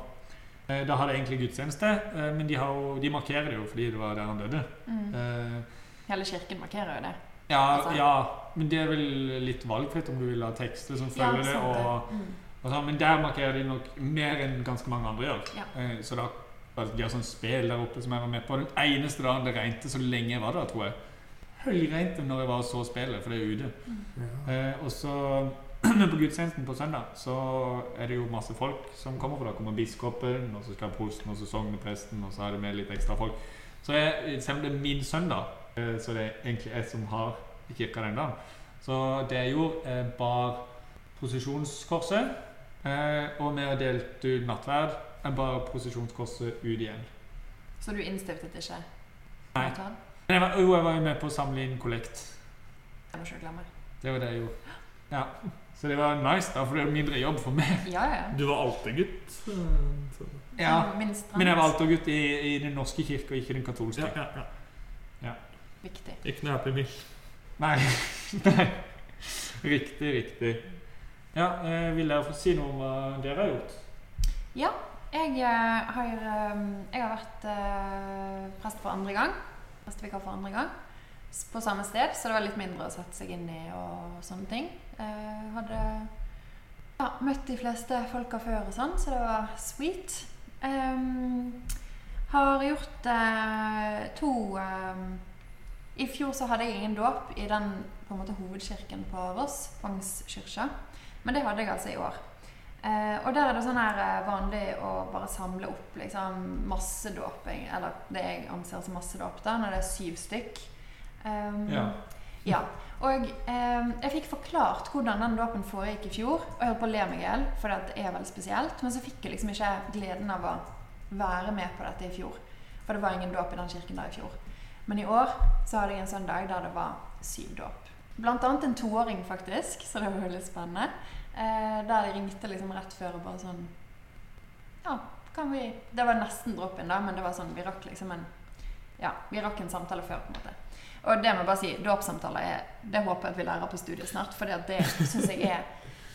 Eh, Da har de egentlig gudstjeneste, eh, men de, har jo, de markerer det jo fordi det var der han døde. Mm. Eh, Hele kirken markerer jo det. Ja, Altså. ja, men det er vel litt valgfritt om du vil ha tekster som følger det. det. Og, Mm. og sånn, men der markerer de nok mer enn ganske mange andre gjør. Ja. Eh, Så da De har sånn spel der oppe som jeg var med på. Den eneste dagen det regnet så lenge jeg var der, tror jeg. Høljregnet når jeg var og så spillet, for det er ute. Ja. Eh, og så [CLEARS THROAT] Men på gudstjenesten på søndag så er det jo masse folk som kommer. For da kommer biskopen, og så skal prosten, og så sognepresten, og så er det med litt ekstra folk. Så jeg, selv om det er min søndag, eh, så det er egentlig jeg som har kirka den dagen. Så det jeg gjorde, eh, bar prosesjonskorset, eh, og vi har delt ut nattverd. Jeg bar prosesjonskorset ut igjen. Så du innstiftet ikke? Nei. Men jeg var, jo, jeg var jo med på å samle inn kollekt. Det må ikke glemme. Det var det jeg gjorde. Ja. Så det var nice, da, for det er mindre jobb for meg. Ja, ja. Du var altergutt. gutt så- Ja. Minst Men jeg var alltid i, i den norske kirke og ikke den katolske. Ja, ja, ja. viktig. Ikke noe Happy meal. Nei. [LAUGHS] Nei. Riktig, riktig. Ja, eh, Vil dere få si noe om hva dere har gjort? Ja, jeg eh, har, eh, jeg har vært eh, prest for andre gang. Prestevikar for andre gang. På samme sted, så det var litt mindre å sette seg inn i og sånne ting. Eh, hadde ja, møtt de fleste folka før og sånn, så det var sweet. Um, har gjort eh, to um, I fjor så hadde jeg ingen dåp i den på en måte hovedkirken på Voss, Vangskirka. Men det hadde jeg altså i år. Eh, og der er det sånn her eh, vanlig å bare samle opp liksom massedåping, eller det jeg anser som massedåp, da, når det er syv stykk. Um, Ja. ja. Og eh, jeg fikk forklart hvordan den dåpen foregikk i fjor, og jeg holdt på å le meg i hjel, for det er veldig spesielt. Men så fikk jeg liksom ikke gleden av å være med på dette i fjor. For det var ingen dåp i den kirken der i fjor. Men i år så hadde jeg en søndag der det var syv dåp. Blant annet en toåring, faktisk, så det var veldig spennende. Eh, der de ringte liksom rett før og bare sånn Ja, kan vi Det var nesten drop-in, da, men det var sånn vi rakk liksom en Ja, vi rakk en samtale før, på en måte. Og det må jeg bare si, dåpssamtaler er Det håper jeg at vi lærer på studiet snart, for det syns jeg er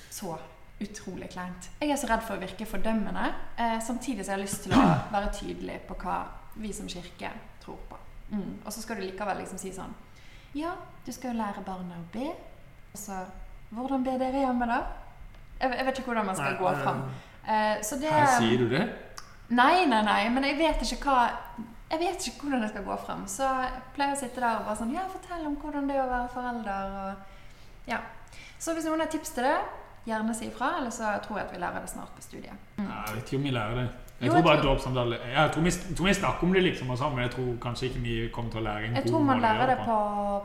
så utrolig kleint. Jeg er så redd for å virke fordømmende, eh, samtidig har jeg lyst til å være tydelig på hva vi som kirke tror på. Mm. Og så skal du likevel liksom si sånn Ja, du skal jo lære barna å be. Og så Hvordan ber dere hjemme, da? Jeg, jeg vet ikke hvordan man skal Nei, gå fram. Eh, så det Her sier du det? Nei, nei, nei, men jeg vet ikke hva Jeg vet ikke hvordan jeg skal gå frem. Så jeg pleier å sitte der og bare sånn Ja, fortell om hvordan det er å være forelder. Og, ja. Så hvis noen har tips til det, gjerne si ifra. Eller så tror jeg at vi lærer det snart på studiet. Nei, Jeg vet ikke om vi lærer det. Jeg Jo, tror jeg bare dåpssamtale Jeg vi, tror vi snakker om det, liksom, og sånn, men jeg tror kanskje ikke vi kommer til å lære en Jeg god tror man lærer det på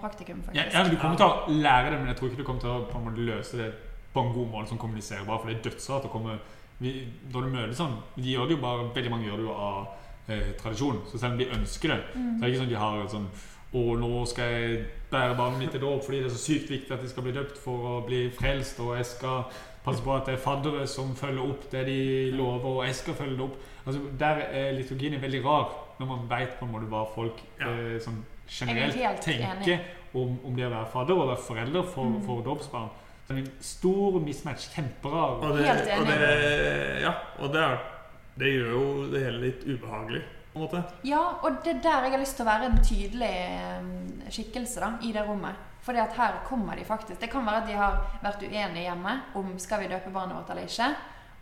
praktikum, Ja, faktisk. ja, men Du kommer til å lære det, men jeg tror ikke du kommer til å på en måte løse det på en god måte som kommuniserer. For det er dødsrart å komme vi, Når du møter sånn De gjør det jo bare Veldig mange gjør det jo av eh, tradisjon. Så selv om de ønsker det, Mm. så er det ikke sånn de har et sånn Å, nå skal jeg bære barnet mitt til dåp fordi det er så sykt viktig at de skal bli døpt for å bli frelst, og jeg skal passe på at det er faddere som følger opp det de lover, og jeg skal følge det opp. Altså, Der er liturgien veldig rar, når man veit på en måte hva folk Ja. eh, sånn er generelt tenker om, om det å være fadder og være forelder for, Mm. for dåpsbarn. Så en stor mismatch. Kjemperar. Og det, Helt enig. Og det, ja, og det, er, det gjør jo det hele litt ubehagelig, på en måte. Ja, og det er der jeg har lyst til å være en tydelig eh, skikkelse da, i det rommet. Fordi at her kommer de faktisk. Det kan være at de har vært uenige hjemme om skal vi døpe barnet vårt eller ikke.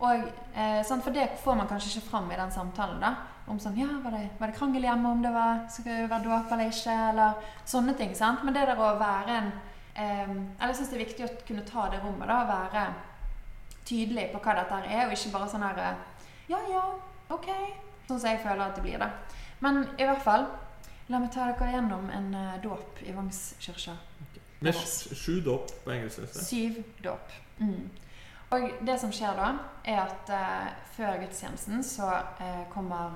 Og, eh, sant, for det får man kanskje ikke fram i den samtalen. da Om sånn, ja, var det, var det krangel hjemme om det var, skal det være dåp eller ikke? Eller sånne ting. sant? Men det der å være en eh, jeg syns det er viktig å kunne ta det rommet. da, Være tydelig på hva dette er, og ikke bare sånn her eh, Ja, ja, ok. Sånn som jeg føler at det blir, da. Men i hvert fall, la meg ta dere gjennom en uh, dåp i. Med for oss. sj- sju dåp på engelsk. Syv dåp. Mm. Og det som skjer da, er at uh, før gudstjenesten så uh, kommer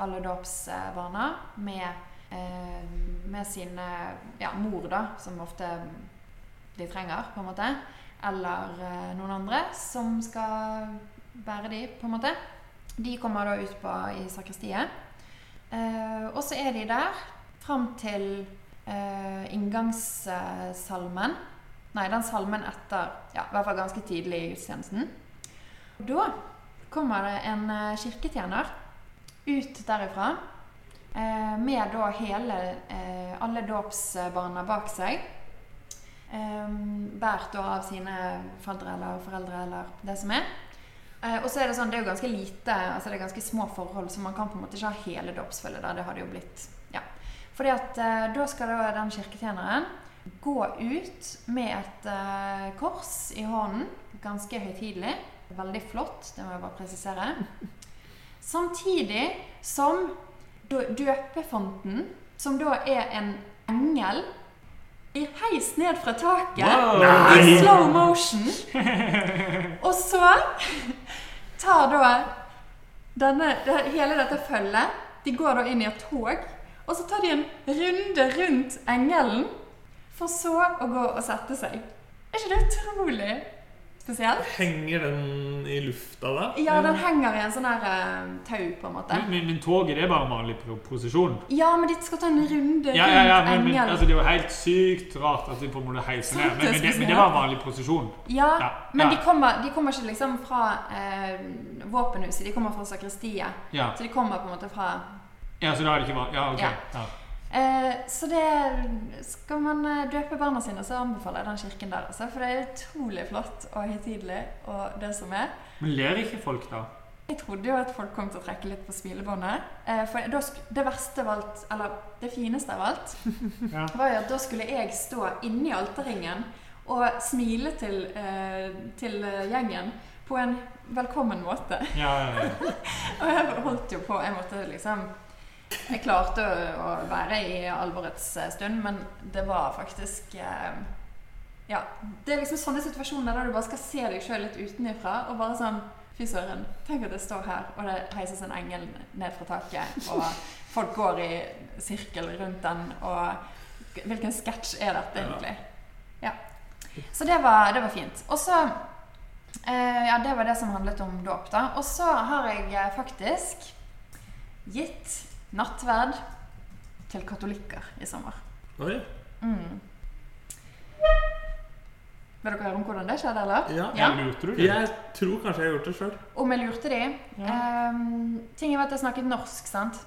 alle dåpsbarna med, med sine ja, mor, da, som ofte de trenger, på en måte. Eller noen andre som skal bære de, på en måte. De kommer da ut på, i sakristiet. Eh, og så er de der fram til eh, inngangssalmen. Nei, den salmen etter Ja, i hvert fall ganske tidlig i gudstjenesten. Da kommer det en eh, kirketjener ut derifra eh, med da hele eh, alle dåpsbarna bak seg. Eh, Båret da av sine faddere eller foreldre eller det som er. Eh, og så er det sånn, det er jo ganske lite, altså det er ganske små forhold, så man kan på en måte ikke ha hele dåpsfølget der. Det har det jo blitt. ja. Fordi at eh, da skal da den kirketjeneren gå ut med et eh, kors i hånden. Ganske høytidelig. Veldig flott, det må jeg bare presisere. Samtidig som dø- døpefonten, som da er en engel, blir heist ned fra taket Wow! i slow motion. [LAUGHS] Og så tar da denne, det, hele dette følget De går da inn i et tog, og så tar de en runde rundt engelen, for så å gå og sette seg. Er ikke det utrolig spesielt? Henger den i lufta da? Ja, den henger i en sånn her uh, tau, på en måte. Men, men, toget det er bare vanlig posisjon. Ja, men de skal ta en runde Ja, ja, ja, rundt men, men engelen. altså, Det er jo helt sykt rart at de på en måte heiser ned. Men, men, det, men det var vanlig posisjon. Ja, Ja, men ja. De, kommer, de kommer ikke liksom fra eh, våpenhuset, de kommer fra sakristiet. Ja, Så de kommer på en måte fra ja så da er det ikke vanlig? Ja, ok. Ja. Eh, Så det Skal man eh, døpe barna sine, så anbefaler jeg den kirken der. Altså, for det er utrolig flott og høytidelig og det som er. Men ler ikke folk da? Jeg trodde jo at folk kom til å trekke litt på smilebåndet. Eh, for da, det verste av alt, eller det fineste av alt, [LAUGHS] Ja. var jo at da skulle jeg stå inni alterringen og smile til, eh, til gjengen på en velkommen måte. Ja, ja, ja. [LAUGHS] Og jeg holdt jo på Jeg måtte liksom Jeg klarte å, å være i alvorets eh, stund, men det var faktisk eh, Ja. Det er liksom sånne situasjoner der du bare skal se deg sjøl litt utenifra og bare sånn Fy søren. Tenk at jeg står her, og det heises en engel ned fra taket, og folk går i sirkel rundt den, og Hvilken sketsj er dette, egentlig? Ja. Så det var, det var fint. Og så eh, Ja, det var det som handlet om dåp, da. Og så har jeg faktisk gitt nattverd til katolikker i sommer. Oi. Mm. Vil dere høre om hvordan det skjedde, eller? Ja. ja. Lurte du det? Jeg tror kanskje jeg har gjort det sjøl. Om jeg lurte de? Ja. Um, Tingen var at jeg snakket norsk, sant?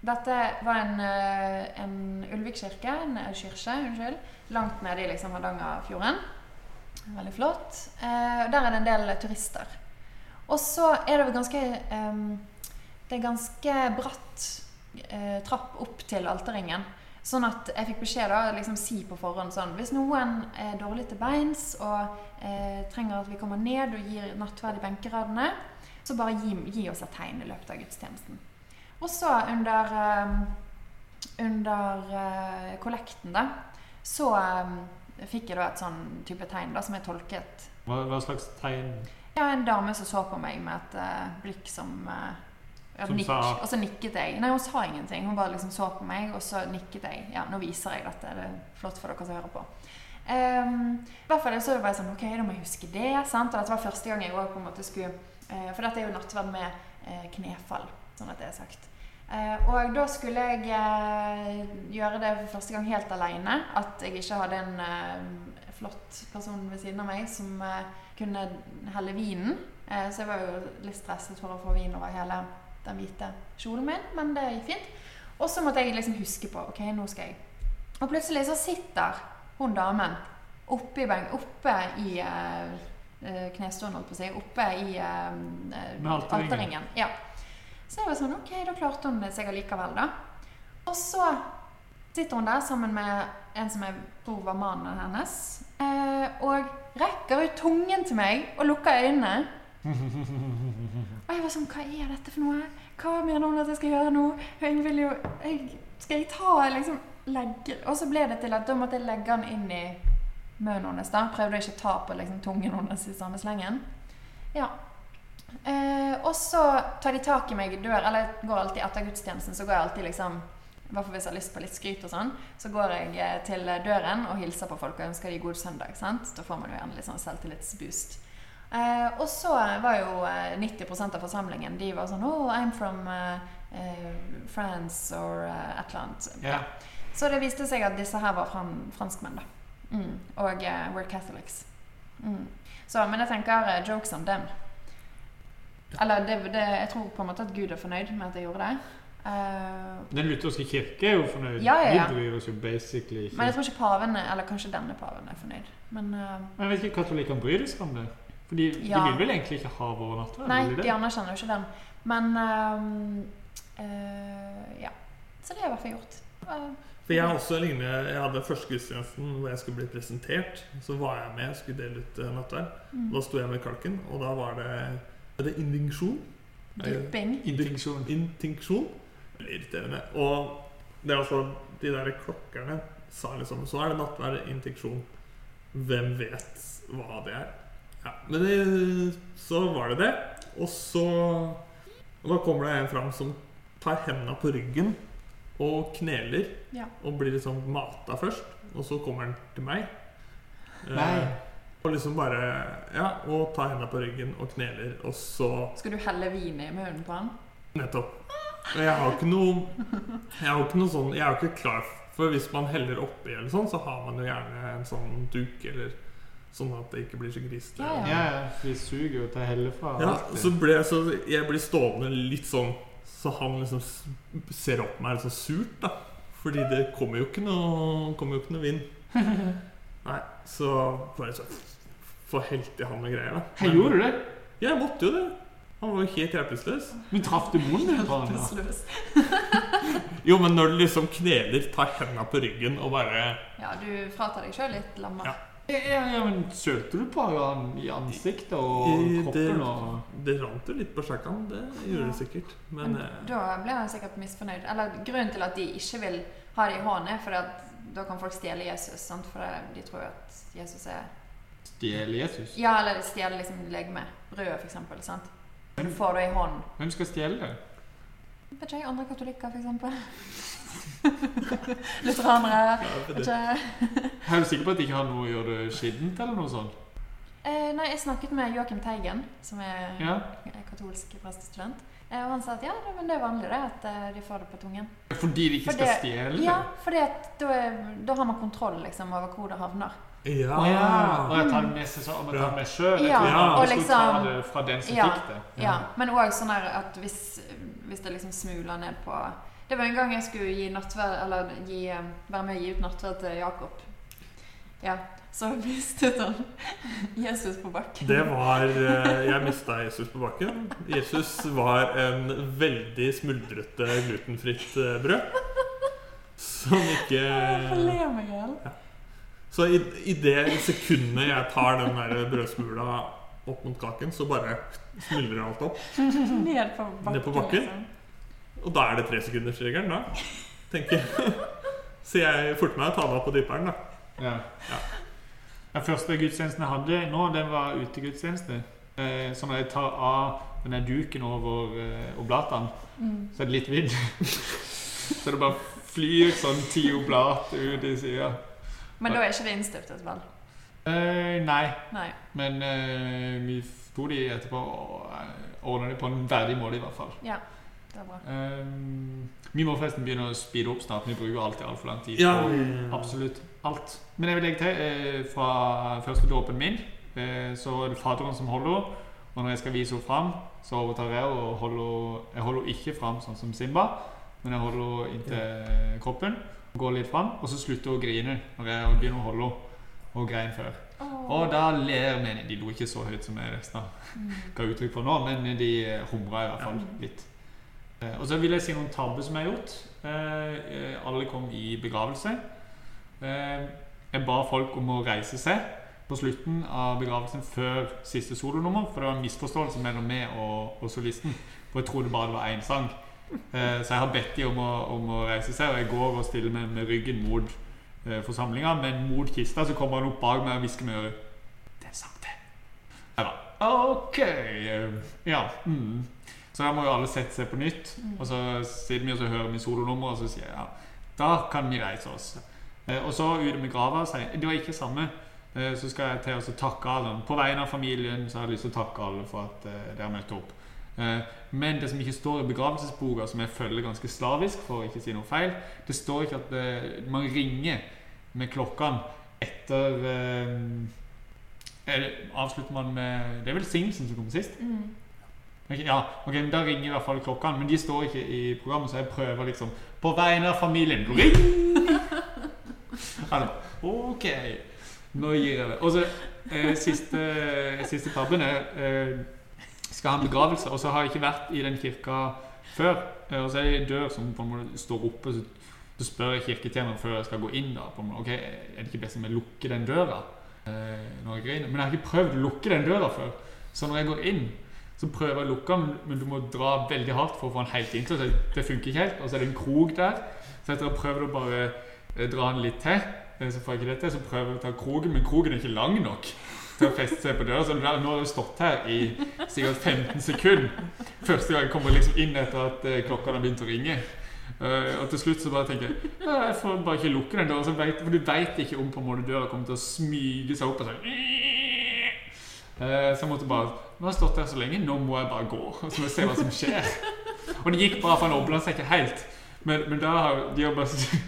Dette var en, eh, en Ulvik-kirke, en kirke, unnskyld, langt nede i liksom Hardangerfjorden. Veldig flott. Uh, der er det en del turister. Og så er det vel ganske em, Det er ganske bratt eh, trapp opp til alterringen. Sånn at jeg fikk beskjed da, liksom si på forhånd sånn Hvis noen er dårlig til beins og eh, trenger at vi kommer ned og gir nattverd i benkeradene, så bare gi, gi oss et tegn i løpet av gudstjenesten. Og så under eh, under eh, kollekten, da, så eh, fikk jeg da et sånn type tegn da, som jeg tolket Hva, hva slags tegn? Ja, en dame som så på meg med et eh, blikk som eh, ja, Som nikk, sa- Og så nikket jeg. Nei, hun sa ingenting. Hun bare liksom så på meg, og så nikket jeg. Ja, nå viser jeg dette. Det er flott for dere som hører på. Um, I hvert fall så var jeg sånn Ok, da må jeg huske det. sant? Og dette var første gang jeg også på en måte skulle uh, For dette er jo nattverd med uh, knefall, sånn at det er sagt. Uh, og da skulle jeg gjøre det for første gang helt alene. At jeg ikke hadde en flott person ved siden av meg som kunne helle vinen. Så jeg var jo litt stresset for å få vin over hele den hvite kjolen min, men det gikk fint. Og så måtte jeg liksom huske på Ok, nå skal jeg Og plutselig så sitter hun damen oppe i, oppe i eh, eh, knestående, holdt på å si. Oppe i eh, eh, alterringen. Ja. Så jeg var sånn Ok, da klarte hun seg allikevel, da. Og så sitter hun der sammen med en som jeg tror var mannen hennes, eh, og rekker ut tungen til meg og lukker øynene. [LAUGHS] Og jeg var sånn Hva er dette for noe? Hva mener hun at jeg skal gjøre nå? Jeg vil jo jeg, Skal jeg ta liksom legge Og så ble det til at da måtte jeg legge den inn i munnen hennes. Prøvde å ikke ta på liksom, tungen hennes i samme slengen. Ja. Eh, og så tar de tak i meg i dør, eller går alltid etter gudstjenesten, så går jeg alltid liksom i hvis jeg har lyst på litt skryt og sånn, så går jeg eh, til døren og hilser på folk og ønsker de god søndag. sant? Da får man jo gjerne litt sånn selvtillitsboost. Eh, og så var jo eh, 90% av forsamlingen De var sånn Oh, I'm from uh, uh, France or uh, et eller annet. Ja. Så det viste seg at disse her var fran franskmenn, da. Mm. Og uh, we're Catholics. Mm. Så, men jeg tenker eh, jokes on them. Eller det, det, jeg tror på en måte at Gud er fornøyd med at jeg gjorde det. Uh, Den lutherske kirke er jo fornøyd. Ja, ja, ja. Vi bryr oss jo basically ikke men jeg tror ikke paven, er- eller kanskje denne paven, er fornøyd. Men uh, Men jeg vet ikke katolikkene bryr seg om det. For de, Ja. de vil vel egentlig ikke ha vår nattverd? Nei, de de anerkjenner jo ikke den. Men øh, øh, Ja. Så det har jeg i hvert fall gjort. Eh, For jeg også Jeg hadde første gudstjenesten hvor jeg skulle bli presentert. Så var jeg med og skulle dele ut eh, nattverd. mm. Da sto jeg med kalken, og da var det var det indiksjon. Dypping. Intinksjon. Intinksjon. Irriterende. Og det er også De der klokkerne sa liksom Så er det nattverd, intinksjon. Hvem vet hva det er? Ja, men det, så var det det. Og så og Da kommer det en fram som tar hendene på ryggen og kneler. Ja. Og blir liksom mata først. Og så kommer han til meg. Eh, og liksom bare Ja, og tar hendene på ryggen og kneler, og så Skal du helle vin i munnen på han? Nettopp. Og jeg har ikke noe Jeg har ikke noe sånn Jeg er jo ikke klar For hvis man heller oppi eller sånn, så har man jo gjerne en sånn duk eller sånn at det ikke blir så grisete. Ja, ja. Vi suger jo til helle fra Ja, så, ble, så jeg blir stående litt sånn Så han liksom ser opp på meg litt sånn surt, da. Fordi det kommer jo ikke noe Kommer jo ikke noe vind. [LAUGHS] Nei, så bare så Få helt i han med greier, da. Hei, gjorde du det? Ja, jeg måtte jo det. Han var jo helt hjelpeløs. Men traff du munnen på han da? Jo, men når du liksom kneler, tar hendene på ryggen og bare Ja, du fratar deg sjøl litt lamma. Ja. Ja, ja, men Sølte du på han i ansiktet og I- kroppen og Det rant jo litt på sjakkene, det gjorde det sikkert. Men Men eh, da ble han sikkert misfornøyd. Eller grunnen til at de ikke vil ha det i hånden, er for at da kan folk stjele Jesus. Sant? For de tror jo at Jesus er stjele Jesus? Ja, eller de stjeler liksom legeme. Brødet, for eksempel. Sant? Du får det i hånden. Hvem skal stjele det? Vet ikke jeg, andre katolikker, for eksempel. [LAUGHS] Lutheranere. ja, for. Er du sikker på at de ikke har noe å gjøre det skittent, eller noe sånt? Eh, nei, jeg snakket med Joakim Teigen, som er Ja. katolsk prestestudent. Eh, og han sa at ja, det, men det er vanlig det, at eh, de får det på tungen. Fordi de ikke fordi, skal stjele? Ja, fordi da, da har man kontroll liksom, over hvor det havner. ja. Oh, ja. Og jeg tar det med seg sånn, jeg tar med sjøl? Ja, og liksom ta det fra den som Ja. fikk det. Ja, Men òg sånn at hvis, hvis det liksom smuler ned på Det var en gang jeg skulle gi nattverd, eller gi, eh, være med og gi ut nattverd til Jakob. Ja, så [LAUGHS] mistet han Jesus på bakken. Det var eh, Jeg mista Jesus på bakken. Jesus var en veldig smuldrete, glutenfritt eh, brød. Som ikke [LAUGHS] i. Så i, i det sekundet jeg tar den der brødsmula opp mot kaken, så bare smuldrer alt opp. [LAUGHS] Ned på bakken. Ned på bakken? Liksom. Og da er det tresekundersregelen, da. Tenker jeg. [LAUGHS] Så jeg forter meg å ta meg opp på dyperen, da. Ja. Ja. Den første gudstjenesten jeg hadde nå, den var utegudstjeneste. Eh, så når jeg tar av denne duken over eh, oblatene, Mm. så er det litt vidd. [LAUGHS] så det bare flyr sånn ti oblat ut i sida. Men da er ikke det innstiftet, vel? Eh, nei, Nei. men eh, vi sto de etterpå og ordna det på en verdig måte, i hvert fall. Ja, det er bra. Eh, vi må forresten begynne å speede opp snart. Vi bruker alltid altfor lang tid. Ja, ja, vi- Absolutt alt. Men jeg vil legge til eh, fra første dåpen min, eh, så er det Faderen som holder henne. Og når jeg skal vise henne fram, så overtar jeg og holder Jeg holder ikke fram sånn som Simba, men jeg holder henne inntil kroppen. Går litt fram, og så slutter hun å grine når jeg begynner å holde henne. Og grein før. Oh. Og da ler men De lo ikke så høyt som jeg resten Mm. ga uttrykk for nå, men de humra i hvert fall litt. Eh, Og så vil jeg si noen tabber som jeg har gjort. Eh, Alle kom i begravelse. Eh, Jeg ba folk om å reise seg på slutten av begravelsen før siste solonummer. For det var en misforståelse mellom meg og, og solisten. For jeg trodde bare det var én sang. Så jeg har bedt dem om om å reise seg, og jeg går og stiller meg med ryggen mot forsamlinga. Men mot kista så kommer han opp bak meg og hvisker med øret. Det er sant, det. Jeg ba, OK. Ja. Mm. Så da må jo alle sette seg på nytt. Og så sitter vi og så hører vi solonummer, og så sier jeg ja, da kan vi reise oss. Eh, og så ute med grava sier jeg det var ikke samme. Eh, så skal jeg til å takke alle. På vegne av familien så har jeg lyst til å takke alle for at eh, dere møtte opp. Eh, Men det som ikke står i begravelsesboka, som jeg følger ganske slavisk, for å ikke si noe feil, det står ikke at man ringer med klokkene etter Avslutter man med Det er velsignelsen som kommer sist? Mm. Ja, ok, men Da ringer i hvert fall klokkene, men de står ikke i programmet, så jeg prøver liksom På vegne av familien Ring! Altså, ok, nå gir jeg det. Og så eh, siste, siste tabben er eh, Skal ha en begravelse, og så har jeg ikke vært i den kirka før. Eh, og så er det en dør som på en måte står oppe, så, så spør jeg kirketjeneren før jeg skal gå inn. da, på en måte, ok, Er det ikke best om jeg lukker den døra? Eh, når jeg går inn? Men jeg har ikke prøvd å lukke den døra før. Så når jeg går inn, så prøver jeg å lukke den, men du må dra veldig hardt for å få den helt inntil. Så det funker ikke helt. Og så er det en krok der. Så etter å prøve å bare eh, dra den litt til, eh, så får jeg ikke det til. Så prøver jeg å ta kroken, men kroken er ikke lang nok til å feste seg på døra. Så nå har jeg stått her i sikkert 15 sekunder. Første gang jeg kommer liksom inn etter at eh, klokka har begynt å ringe. Uh, og til slutt så bare tenker jeg jeg får bare ikke lukke den døra. For du veit ikke om på en måte døra kommer til å smyge seg opp og sånn Uh, Så jeg måtte bare Nå har jeg stått her så lenge, nå må jeg bare gå. Så må jeg se hva som skjer. Og det gikk bra, for han åpna seg ikke helt. Men, men da har de har bare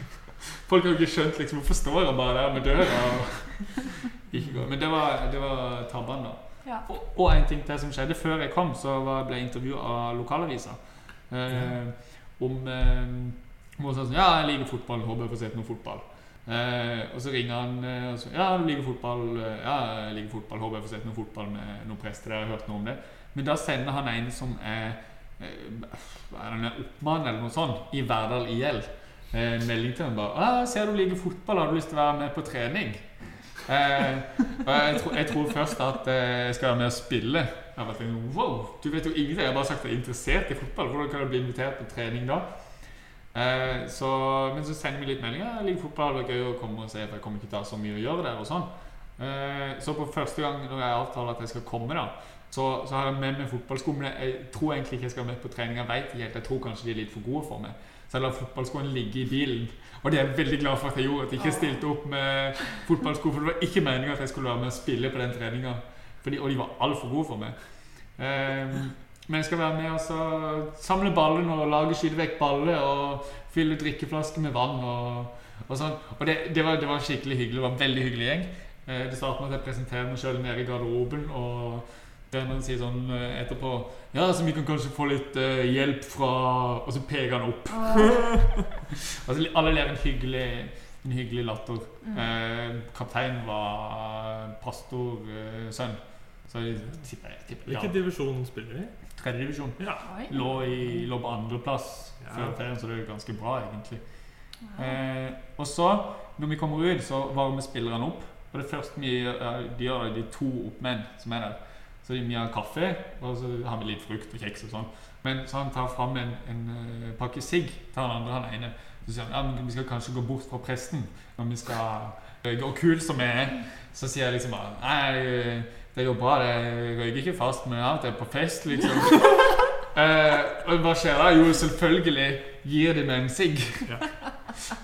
Folk har jo ikke skjønt liksom Hvorfor står jeg bare der med døra? Og ikke går. Men det var, det var tabbene, da. Ja. Og, og en ting til som skjedde før jeg kom, så var, ble jeg intervjua av lokalavisa. Eh, om eh, om sånn, Ja, jeg liker fotball, håper jeg får sett noe fotball. Eh, og så ringer han eh, og så, Ja, du liker fotball. eh, Ja, jeg liker fotball, håper jeg får sett noe fotball med noen prester. Jeg har hørt noe om det. Men da sender han en som er eh, det, oppmann eller noe sånt, i Verdal IL. Eh, melding til ham bare ah, 'Ser du liker fotball, har du lyst til å være med på trening?' Eh, og jeg, tro, jeg tror først at jeg skal være med og spille. Jeg bare tenkte, wow, Du vet jo ingenting. Jeg har bare sagt at jeg er interessert i fotball. Hvordan kan jeg bli invitert på trening da? Eh, så, men så sender vi litt meldinger. Jeg liker fotball, det er gøy å komme og se, for jeg kommer ikke til å ha så mye å gjøre der. og sånn. Eh, så på første gang når jeg avtaler at jeg skal komme, da, så, så har jeg med meg fotballsko. Men jeg, tror egentlig ikke jeg skal med på trening. Jeg vet ikke helt, jeg tror kanskje de er litt for gode for meg. Så jeg lar fotballskoene ligge i bilen. Og det er jeg veldig glad for at jeg gjorde. At jeg ikke stilte opp med fotballsko. For det var ikke meninga at jeg skulle være med og spille på den treninga. Og de var altfor gode for meg. Eh, men jeg skal være med og så samle ballene og lage skyte vekk baller og fylle drikkeflasker med vann og, og sånn. Og det, det, var, det var skikkelig hyggelig. Det var en veldig hyggelig gjeng. Eh, Det startet med at jeg presenterer meg sjøl nede i garderoben, og treneren sier sånn eh, etterpå Ja, så vi kan kanskje få litt eh, hjelp fra Og så peker han opp. [LAUGHS] Altså, alle ler en hyggelig, en hyggelig latter. Mm. Eh, kapteinen var pastorsønn. Så jeg tipper, jeg tipper ja. Hvilken divisjon spiller de? Tredjedivisjon. Ja. Lå, i, lå på andreplass Ja. før ferien, så det er ganske bra, egentlig. Eh, og så, når vi kommer ut, så varmer spillerne opp. Og det første vi gjør, de gjør, er de to oppmenn som er der. Så vi har kaffe, og så har vi litt frukt og kjeks og sånn. Men så han tar fram en, en eh, pakke sigg til han andre, han ene. Så sier han ja, men vi skal kanskje gå bort fra presten når vi skal røyke. Og kul som jeg er, så sier jeg liksom bare Nei, det går bra, det jeg røyker ikke fast, men av og til på fest, liksom. [LAUGHS] Eh, og hva skjer da? Jo, selvfølgelig gir de meg en sigg. [LAUGHS]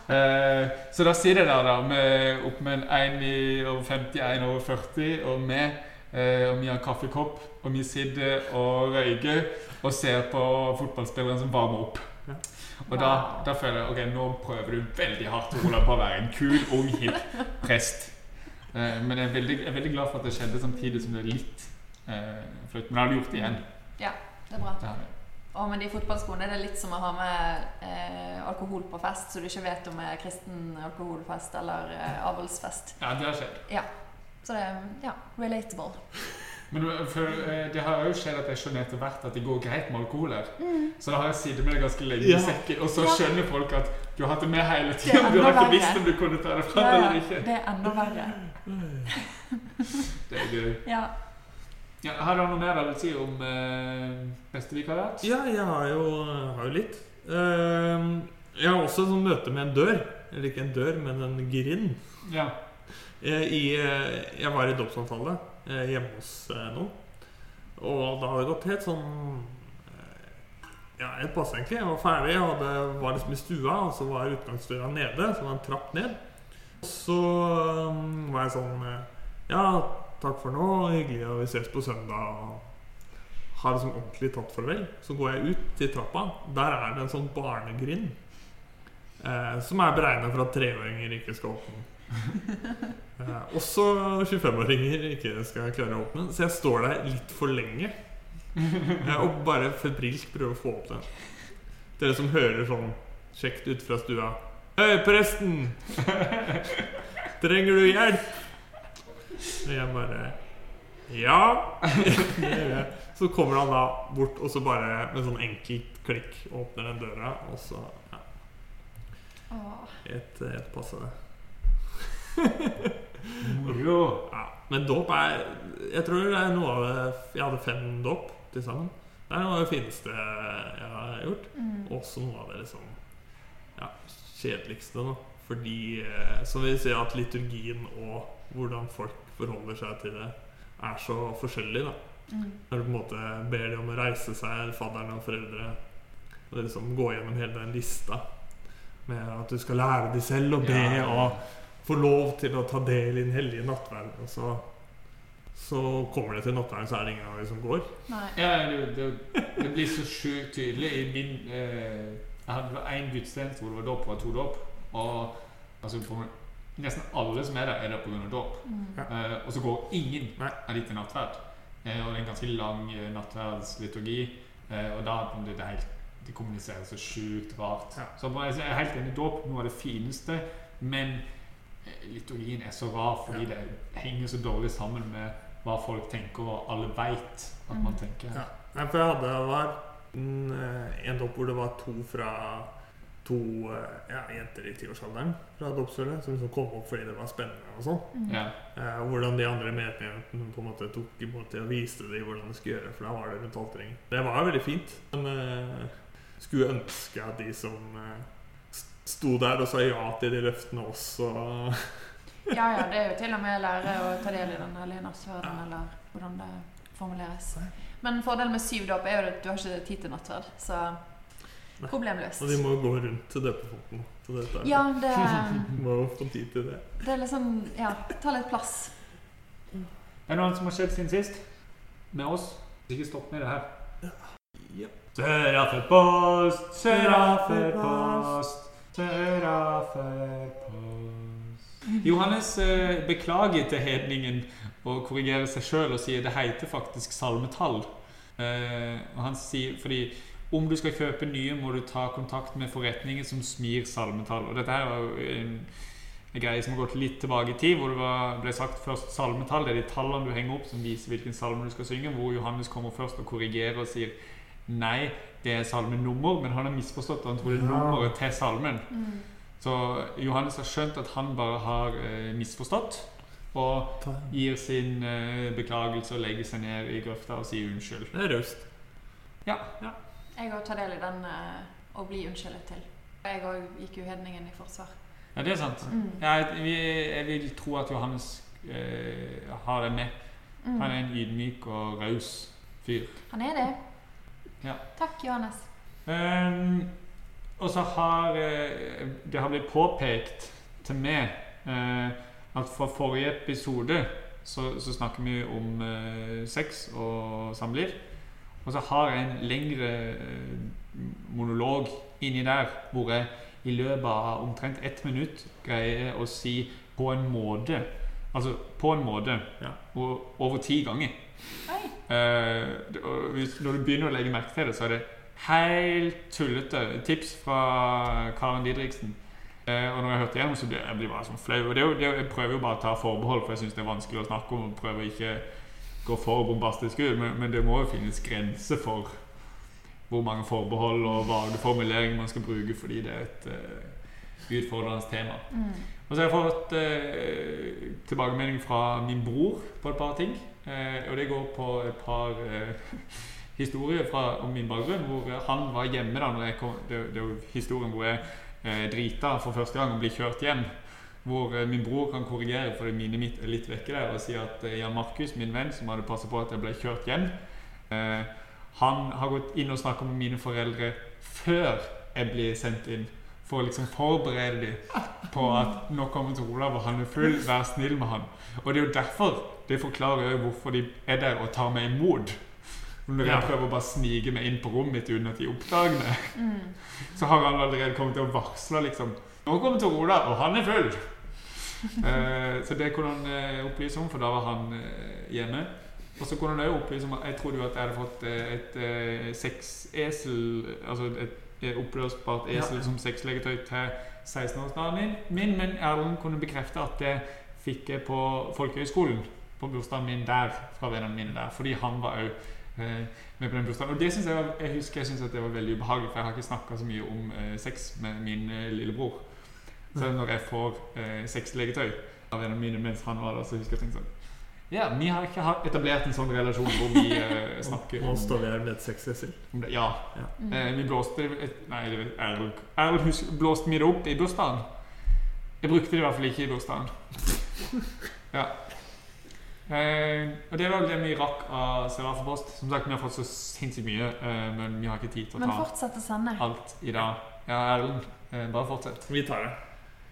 Eh, så da sitter jeg der da med, opp med en 1 over 50, en over 40, og med, eh, og vi har kaffekopp, og vi sitter og røyker og ser på fotballspilleren som varmer opp. Ja. Og da, da føler jeg ok, nå prøver du veldig hardt Ola, på å være en kul, ung, hipp prest. Eh, men jeg er, veldig, jeg er veldig glad for at det skjedde samtidig som det er litt eh, flaut. Men jeg hadde gjort det igjen. Ja, Det er bra. Det. Og med de fotballskoene er det litt som å ha med eh, alkohol på fest, så du ikke vet om det er kristen alkoholfest eller eh, avholdsfest. Ja, det har skjedd. Så det er ja, relatable. Men for, eh, det har jo skjedd at jeg skjønner etter hvert at det går greit med alkohol her. Så da har jeg sittet med det ganske lenge i Ja. sekken, og så skjønner folk at du har hatt det med hele tiden. Du har ikke verre. visst om du kunne ta det fram Ja, eller ikke. det er enda verre. Det er gøy. [LAUGHS] Ja. Ja, har du noe mer å si om eh, bestevikariat? Ja, jeg har jo, har jo litt. Uh, jeg har også sånn møte med en dør. Eller ikke en dør, men en grind. Ja. Eh, I, eh, jeg var i dåpssamtale eh, hjemme hos eh, noen. Og da har det gått helt sånn eh, Ja, helt passe, egentlig. Jeg var ferdig. og det var liksom i stua, og så var utgangsdøra nede. Så var det en trapp ned. Så um, var jeg sånn eh, Ja, takk for nå. Hyggelig, og vi ses på søndag. Har liksom ordentlig tatt farvel. Så går jeg ut til trappa. Der er det en sånn barnegrind. Eh, som er beregna for at treåringer ikke skal åpne. [LAUGHS] Eh, også 25-åringer ikke skal klare å åpne. Så jeg står der litt for lenge eh, og bare febrilsk prøver å få opp den. Dere som hører sånn kjekt ut fra stua. Hei, presten! Trenger du hjelp? Og jeg bare Ja. Så kommer han da bort, og så bare med sånn enkelt klikk åpner den døra, og så ja, Åh. et, et passe. Moro. Ja, men dåp er Jeg tror det er noe av det Jeg hadde fem dåp til sammen. Det er noe av det fineste jeg har gjort. Mm. Også noe av det liksom kjedeligste, da. Fordi eh, Som vi ser at liturgien og hvordan folk forholder seg til det, er så forskjellig, da. Mm. Når du på en måte ber dem om å reise seg, fadderne og foreldre, og liksom gå gjennom hele den lista med at du skal lære dem selv å be Ja. og få lov til å ta del i den hellige nattverd. Og så, så kommer det til nattverden, så er det ingen av dem som går. Nei. Ja, det, det, det blir så sjukt tydelig i min eh, Jeg hadde én gudstjeneste hvor det var dåp, og to dåp. Og altså, for nesten alle som er der, er der pga. dåp. Mm. Ja. Eh, og så går ingen Nei. av de til nattverd. Eh, og det er en ganske lang eh, nattverdsliturgi. Eh, og da en det helt de kommuniserer så sjukt rart. Ja. Så jeg er helt enig. i Dåp noe av det fineste, men eh, liturgien er så rar fordi det henger så dårlig sammen med hva folk tenker, og alle veit at man Mm. tenker. Ja. For jeg hadde var en, eh, en hvor det var to fra To eh, ja, jenter i tiårsalderen fra dåpsfølget som liksom kom opp fordi det var spennende. og sånn Mm. Ja. Eh, hvordan de andre medlemmene på en måte tok imot det og viste dem hvordan de skulle gjøre. For da var det rundt alterringen. Det var veldig fint. Men eh, skulle ønske at de som eh, sto der og sa ja til de løftene også [LAUGHS] Ja, ja, det er jo til og med lære å ta del i den hellige ja. eller hvordan det formuleres. Men fordelen med syv dåp er jo at du har ikke tid til nattverd, så problemløst. Og de må jo gå rundt til døpefonten. Ja, det, de [LAUGHS] må jo få tid til det. det er liksom Ja, ta litt plass. Er det noe som har skjedd siden sist? Med oss? Ikke stopp med det her. Ja. Sørafepost, sørafepost, sørafepost. Johannes eh, beklager til hedningen og korrigerer seg sjøl og sier det heter faktisk salmetall. Eh, og han sier fordi om du skal kjøpe nye, må du ta kontakt med forretningen som smir salmetall. Og dette her var jo en, en greie som har gått litt tilbake i tid, hvor det var, ble sagt først salmetall. Det er de tallene du henger opp som viser hvilken salme du skal synge. Hvor Johannes kommer først og korrigerer og sier nei, det er salmenummer. Men han har misforstått han tror det er nummeret til salmen. Mm. Så Johannes har skjønt at han bare har eh, misforstått. Og gir sin uh, beklagelse og legger seg ned i grøfta og sier unnskyld. Det er raust. Jeg òg tar del i den uh, å bli unnskyldet til. Jeg òg gikk jo hedningen i forsvar. Ja, det er sant. Mm. Ja, jeg, jeg vil tro at Johannes uh, har det med. Mm. Han er en ydmyk og raus fyr. Han er det. Ja. Takk, Johannes. Um, og så har uh, det har blitt påpekt til meg eh, at fra forrige episode så, så snakker vi om eh, sex og samliv. Og så har jeg en lengre eh, monolog inni der hvor jeg i løpet av omtrent ett minutt greier å si på en måte Altså på en måte Ja. og over ti ganger. Eh, og hvis, når du begynner å legge merke til det, så er det helt tullete. Tips fra Karen Didriksen. Eh, og når jeg hørte igjennom, så blir jeg blir bare sånn flau. Og det det jeg prøver jo bare å ta forbehold, for jeg syns det er vanskelig å snakke om. Prøver ikke gå for bombastisk ut, men, men det må jo finnes grenser for hvor mange forbehold og vage formuleringer man skal bruke, fordi det er et, uh, utfordrende tema. Mm. Og så har jeg fått uh, tilbakemelding fra min bror på et par ting. Uh, og det går på et par [LAUGHS] historier fra, om min bakgrunn. Hvor han var hjemme da når jeg kom Det, det jo historien hvor jeg drita for første gang og blir kjørt hjem. Hvor eh, min bror kan korrigere fordi minnet mitt er litt vekke der og si at eh, Jan Markus, min venn som hadde passet på at jeg ble kjørt hjem, eh, han har gått inn og snakka med mine foreldre før jeg blir sendt inn. For å liksom forberede dem på at nå kommer til Olav, og han er full, vær snill med han. Og det er jo derfor det forklarer jo hvorfor de er der og tar meg imot. Når jeg Ja. prøver å bare snike meg inn på rommet mitt uten at de oppdager meg, Mm. så har han allerede kommet til å varsle liksom Nå kommer Tor Olav, og han er full! [LAUGHS] Eh, så det kunne han eh, opplyse om, for da var han eh, hjemme. Og så kunne han også opplyse om at jeg trodde jo at jeg hadde fått eh, et eh, sexesel Altså et, et oppblåsbart esel Ja. som sexleketøy til 16-årsdagen min, men Erlend kunne bekrefte at det fikk jeg på folkehøyskolen. På bursdagen min der, fra vennene mine der. Fordi han var òg med på den bursdagen. Og det synes jeg, var, jeg husker jeg synes at det var veldig ubehagelig, for jeg har ikke snakka så mye om eh, sex med min eh, lillebror. Så når jeg får eh, sexlegetøy av vennene mine mens han var der, så husker jeg tenkte sånn Ja, vi har ikke etablert en sånn relasjon hvor vi eh, snakker Nå om, står vi her med et sexesel. Ja. Ja. Mm. Eh, vi blåste et, Nei, det Erlend er, er, blåste vi det opp i bursdagen? Jeg brukte det i hvert fall ikke i bursdagen. Ja. Eh, og det var vel det vi rakk av Seraferpost. Som sagt, vi har fått så sinnssykt mye, eh, men vi har ikke tid til å Men ta fortsett å sende. alt i dag. Ja, Erlend, eh, bare fortsett. Vi tar det.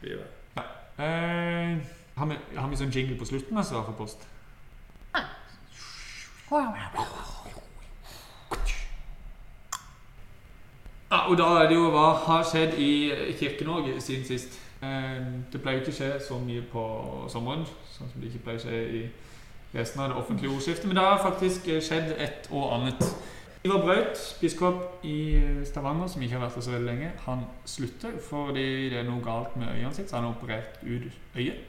Vi gjør det. Eh, har, vi, har vi sånn jingle på slutten av Seraferpost? Ja, og da er det jo hva har skjedd i Kirke-Norge siden sist. Eh, det pleier jo ikke å skje så mye på sommeren, sånn som det ikke pleier å skje i resten av det offentlige ordskiftet. Men det har faktisk eh, skjedd et og annet. Ivar Braut, biskop i Stavanger, som ikke har vært der så veldig lenge, han slutter fordi det er noe galt med øynene sitt, så han har operert ut øyet.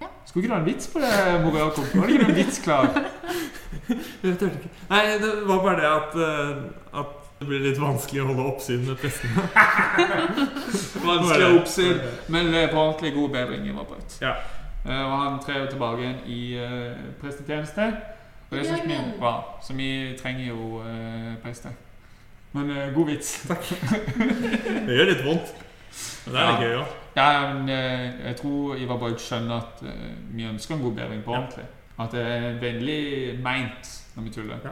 Ja. Skulle ikke du ha en vits på det, Mor Jakob? Var det ikke noen vits klar? [LAUGHS] Jeg tørte ikke. Nei, det var bare det at, eh, at det blir litt vanskelig å holde oppsyn med prestene. [LAUGHS] Vanskelig å oppsyn, men eh, på ordentlig god bedring, Ivar Braut. Ja. Eh, og han trer jo tilbake igjen i uh, prestetjeneste. Og det syns vi er bra, så vi trenger jo uh, prester. Men uh, god vits. [LAUGHS] Det gjør litt vondt. Men det er litt Ja. gøy òg. Ja, men jeg tror Ivar Borg skjønner at vi ønsker en god bedring på Ja. ordentlig. At det er vennlig meint når vi tuller.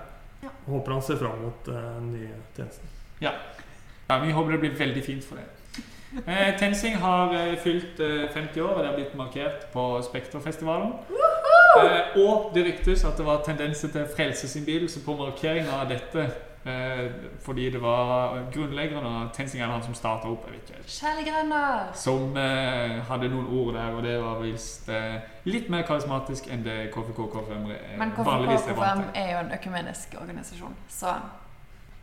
Håper han ser fram mot den nye tjenesten. Ja, Vi håper det blir veldig fint for det. Eh, Tensing har eh, fylt eh, 50 år, og det har blitt markert på Spekterfestivalen. Eh, og det ryktes at det var tendenser til frelsesinnbydelse på markeringa av dette. Eh, fordi det var grunnleggeren av Tensing er han som starta opp. jeg vet ikke helt som eh, hadde noen ord der, og det var visst eh, litt mer karismatisk enn det KFK-KFM Men vanligvis er vant og KFM er jo en økumenisk organisasjon, så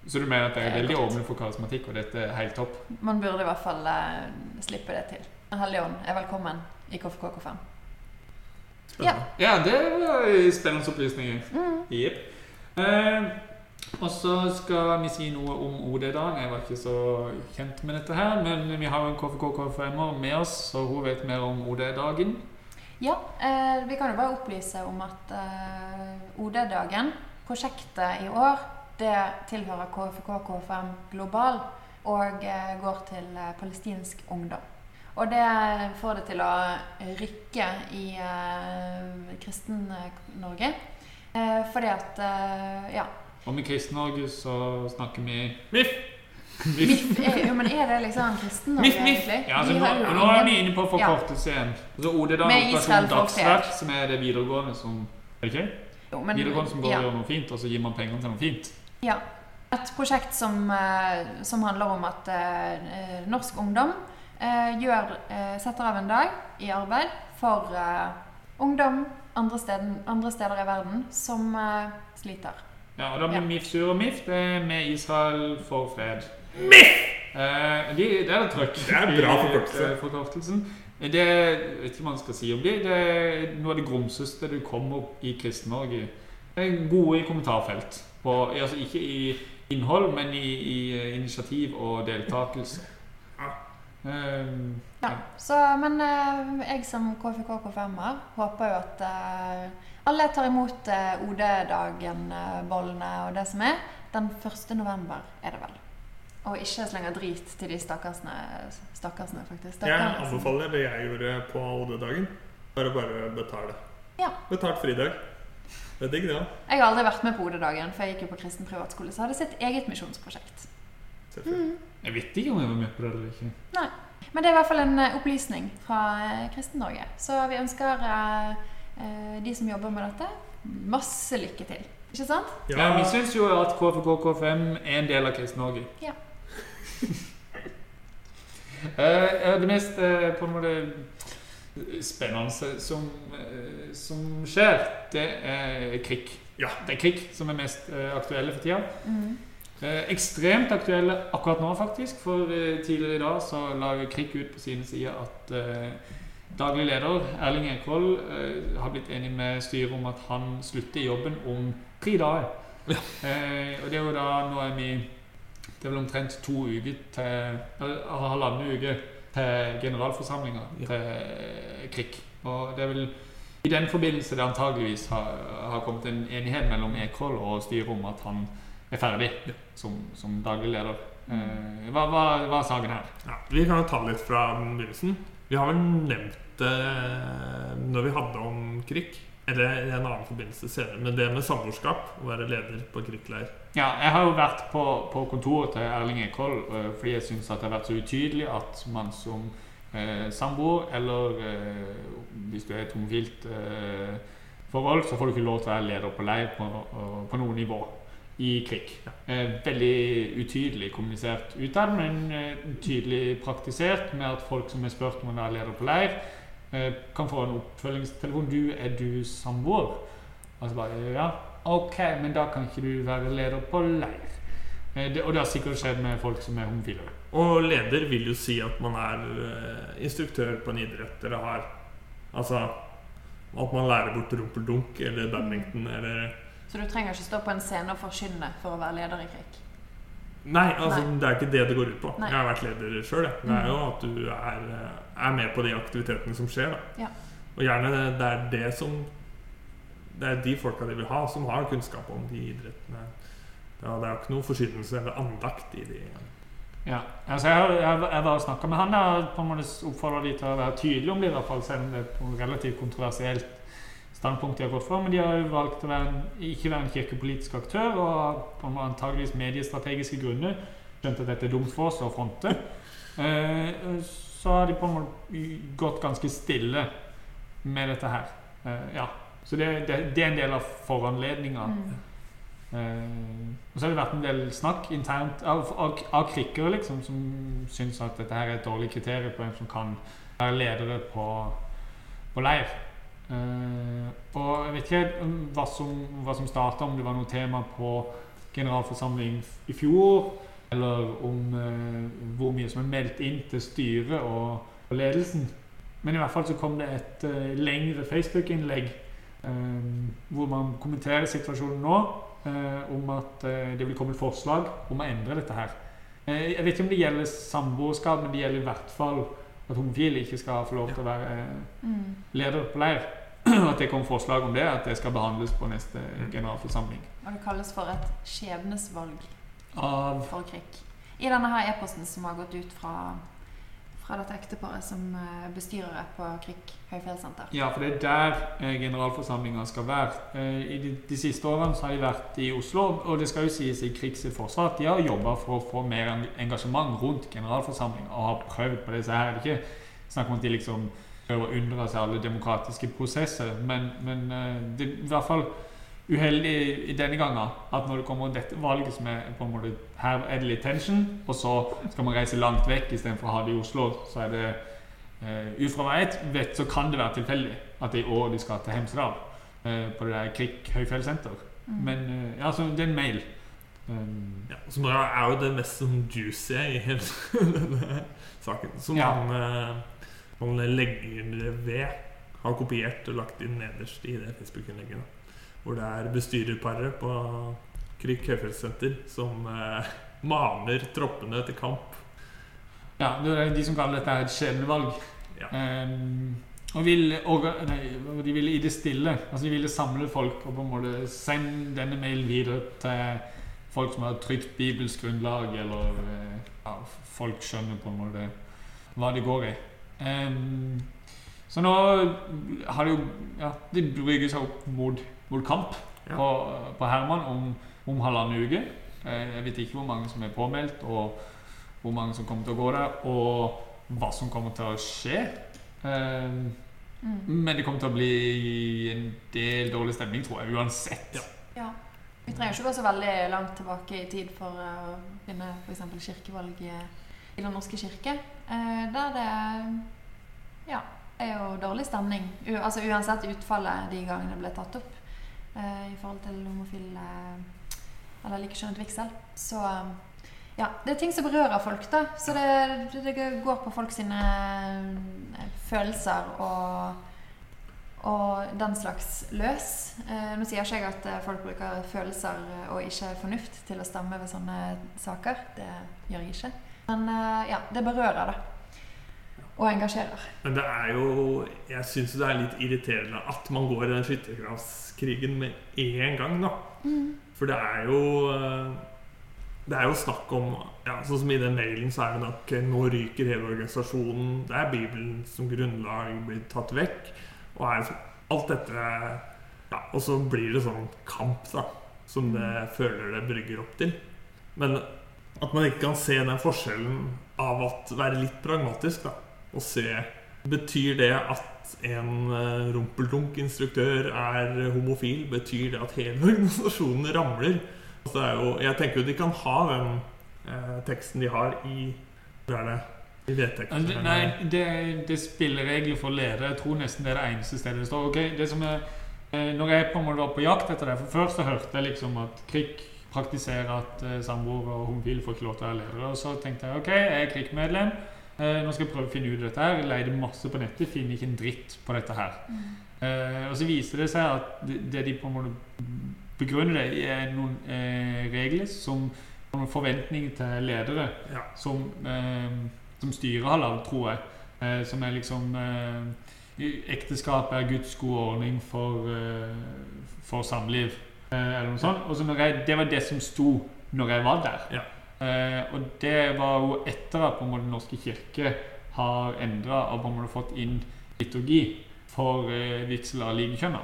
Så du mener at er Det er veldig åpne for karismatikk, og dette er helt topp? man burde i hvert fall eh, slippe det til. Hallion er velkommen i KFKFM. Spennende. Ja, det var spennende opplysninger. Mm. Jepp. Eh, og så skal vi si noe om OD-dagen. Jeg var ikke så kjent med dette her, men vi har en KFK-KFM-er med oss, så hun vet mer om OD-dagen. Ja, eh, vi kan jo bare opplyse om at eh, OD-dagen, prosjektet i år, det tilhører KFK-KFM Global og eh, går til eh, palestinsk ungdom. Og det får det til å rykke i eh, Kristen-Norge. Eh, fordi at eh, Ja. Og med Kristen-Norge så snakker vi MIF! MIF er, jo, men er det liksom Kristen-Norge, egentlig? Ja, altså, Vi nå, har nå er vi inne på forkortelse igjen. Altså OD-dagen Med Operasjon Israel Dagsverk, som er det videregående som Er det ikke? Jo, men- Videregående som går ja. og gjør noe fint, og så gir man penger til noe fint. Ja. Et prosjekt som, eh, som handler om at eh, norsk ungdom eh, gjør, eh, setter av en dag i arbeid for eh, ungdom andre, steder, andre steder i verden som eh, sliter. Ja, og da blir Ja. MIF sur og MIF. Det er med Israel for fred. MIF! Eh, de, det er det trøkk Det er en bra forkortelse. forkortelsen. Det jeg vet ikke hva man skal si om det. Det er noe av det grumseste du kommer opp i Kristen-Norge. Det gode i kommentarfelt. På, altså ikke i innhold, men i, i eh, initiativ og deltakelse. Um, Ja, så, men eh, jeg som KFK-KFM-er håper jo at eh, alle tar imot eh, OD-dagen-bollene og det som er. Den 1. november er det vel. Og ikke slenge drit til de stakkarsene, stakkarsene faktisk. Jeg anbefaler det jeg gjorde på OD-dagen. Bare bare betale. Ja. Betalt fridag. Det er digg, det òg. Jeg har aldri vært med på OD-dagen, for jeg gikk jo på kristen privatskole, så hadde jeg sitt eget misjonsprosjekt. Mm. jeg vet ikke om jeg var med på det eller ikke. Nei. Men det er i hvert fall en eh, opplysning fra eh, Kristen-Norge. Så vi ønsker eh, eh, de som jobber med dette, masse lykke til. Ikke sant? Ja, vi syns jo at KFK KFM er en del av Kristen-Norge. Ja. uh, [LAUGHS] det mest uh, på en måte spennende som, eh, som skjer, det er krig. Ja. Det er krig som er mest eh, aktuelle for tida. Mm. Eh, ekstremt aktuelle akkurat nå, faktisk. For tidligere i dag så la Krik ut på sine sider at eh, daglig leder Erling Ekvold eh, har blitt enig med styret om at han slutter i jobben om tre dager. Eh, og det er jo da Nå er vi Det er vel omtrent to uker til Eller halvannen uke til generalforsamlinga Ja. til Krik. Og det vel i den forbindelse det antageligvis har, har kommet en enighet mellom Ekroll og styret om at han er ferdig som, som daglig leder. Eh, hva, hva, hva er saken her? Ja, vi kan jo ta litt fra begynnelsen. Vi har vel nevnt det når vi hadde om KRIK. Eller i en annen forbindelse senere. Men det med samboerskap, å være leder på KRIK-leir Ja, jeg har jo vært på, på kontoret til Erling Ekoll eh, fordi jeg syns det har vært så utydelig at man som eh, samboer, eller eh, hvis du er i et homofilt eh, forhold, så får du ikke lov til å være leder på leir på, på noe nivå i krig. Eh, veldig utydelig kommunisert utad, men eh, tydelig praktisert med at folk som er spurt om å være leder på leir, eh, kan få en oppfølgingstelefon. Du, er du samboer? Og så bare Ja, ok, men da kan ikke du være leder på leir. Eh, det, og det har sikkert skjedd med folk som er homofile. Og leder vil jo si at man er eh, instruktør på en idrett, eller har Altså at man lærer bort rumpeldunk eller badminton eller Så du trenger ikke stå på en scene og forkynne for å være leder i krig? Nei, altså Nei. det er ikke det det går ut på. Nei. Jeg har vært leder sjøl. Det er jo at du er, eh, er med på de aktivitetene som skjer. Da. Ja. Og gjerne det er det som Det er de folka de vil ha, som har kunnskap om de idrettene. Ja, det er jo ikke noe forsynelse eller andakt i de Ja, altså jeg, har- jeg, jeg var og snakka med han og på en måte oppfordra de til å være tydelige om det, i hvert fall selv om det er relativt kontroversielt standpunkt de har gått for. Men de har jo valgt å være en, ikke være en kirkepolitisk aktør og på en antageligvis mediestrategiske grunner skjønt at dette er dumt for oss å fronte. Eh, så har de på en måte gått ganske stille med dette her. Eh, ja. Så det, det, det er en del av foranledninga. Mm. Eh, og så har det vært en del snakk internt av, av, av krikkere liksom, som syns at dette her er et dårlig kriterium på hvem som kan være ledere på, på leir. Eh, og jeg vet ikke hva som, hva som starta, om det var noe tema på generalforsamling i fjor, eller om uh, hvor mye som er meldt inn til styret og, og ledelsen. Men i hvert fall så kom det et uh, lengre Facebook-innlegg hvor man kommenterer situasjonen nå om at det vil komme et forslag om å endre dette her. Jeg vet ikke om det gjelder samboerskap, men det gjelder i hvert fall at homofile ikke skal få lov til å være Mm. leder på leir. [CLEARS THROAT] At det kom forslag om det, at det skal behandles på neste generalforsamling. Og det kalles for et skjebnesvalg Av for krig. I denne her e-posten som har gått ut fra, fra dette ekteparet som bestyrere bestyrer på Krik høyfjellssenter. Ja, for det er der eh, generalforsamlinga skal være. Eh, I de, de siste årene så har de vært i Oslo, og det skal jo sies i Krigs forsvar at de har jobba for å få mer engasjement rundt generalforsamlinga og har prøvd på disse her. Det er ikke snakk om at de liksom prøver å unndra seg alle demokratiske prosesser, men, men eh, det i hvert fall uheldig i denne gangen at når det kommer dette valget som er på en måte Her er det litt tension, og så skal man reise langt vekk istedenfor å ha det i Oslo. Så er det uh, hva jeg vet, så kan det være tilfeldig at det er i år de skal til Hemsedal. Uh, på det der Krik høyfjellsenter. Mm. Men uh, ja, så det er en mail. Um, ja, Som er jo det mest sånn juicy i hele denne saken. Som Ja. man, eh, man legger ved har kopiert og lagt inn nederst i det Facebook-innlegget. Hvor det er bestyrerparet på Krik høyfjellssenter som eh, maner troppene til kamp. Ja, det er de som kaller dette et skjebnevalg. Ja. Um, og vil, og, nei, de ville i det stille altså De ville samle folk og på en måte sende denne mailen videre til folk som har trygt bibelsk grunnlag, eller eh, ja, folk skjønner på en måte hva det går i. Um, så nå har det jo Ja, det brygger seg opp mot, mot kamp Ja. på, på Herman om, om halvannen uke. Eh, Jeg vet ikke hvor mange som er påmeldt, og hvor mange som kommer til å gå der, og hva som kommer til å skje. Um, Mm. men det kommer til å bli en del dårlig stemning, tror jeg, uansett. Ja. Ja. Vi trenger ikke gå så veldig langt tilbake i tid for å finne f.eks. kirkevalg i, i Den norske kirke. eh, Der det ja, er jo dårlig stemning. U altså Uansett utfallet de gangene det ble tatt opp eh, i forhold til homofile eller likekjønnet vigsel. Så eh, ja, det er ting som berører folk, da. Så det, det, går på folk sine eh, følelser og og den slags løs. Eh, nå sier ikke jeg at eh, folk bruker følelser eh, og ikke fornuft til å stemme ved sånne saker. Det gjør jeg ikke. Men eh, ja, det berører, da. Og engasjerer. Men det er jo Jeg syns det er litt irriterende at man går i den skyttergravskrigen med en gang, da. For det er jo eh, Det er jo snakk om ja, Sånn som i den mailen så er det nok eh, Nå ryker hele organisasjonen. Det er Bibelen som grunnlag blir tatt vekk. Og er alt dette ja, Og så blir det sånn kamp, da. Som det føler det brygger opp til. Men at man ikke kan se den forskjellen av at være litt pragmatisk, da. Og se Betyr det at en eh, rumpeldunk-instruktør er homofil? Betyr det at hele [LAUGHS] organisasjonen ramler? Altså, det er jo, jeg tenker jo de kan ha den eh, teksten de har i Hvor er det? I vedtekten. Nei, det, det spiller regler for ledere. Jeg tror nesten det er det eneste stedet det står. Okay, det som er, eh, når jeg på en måte var på jakt etter det For først så hørte jeg liksom at KRIK praktiserer at eh, samboere og homofile får ikke lov til å være ledere. Og så tenkte jeg ok, jeg er KRIK-medlem. Eh, nå skal jeg prøve å finne ut dette her. Leide masse på nettet, finner ikke en dritt på dette her. Eh, og så viser det seg at det, det de på en måte begrunner det er noen eh, regler som noen forventninger til ledere Ja. som, eh, som styret har lagd, tror jeg. Eh, som er liksom eh, Ekteskap er Guds gode ordning for, for samliv. Eh, eller noe sånt. Og så det var det som sto når jeg var der. Ja. Eh, og det var jo etter at på en måte Den norske kirke har endra og på en måte fått inn liturgi for eh, vigsel av likekjønna.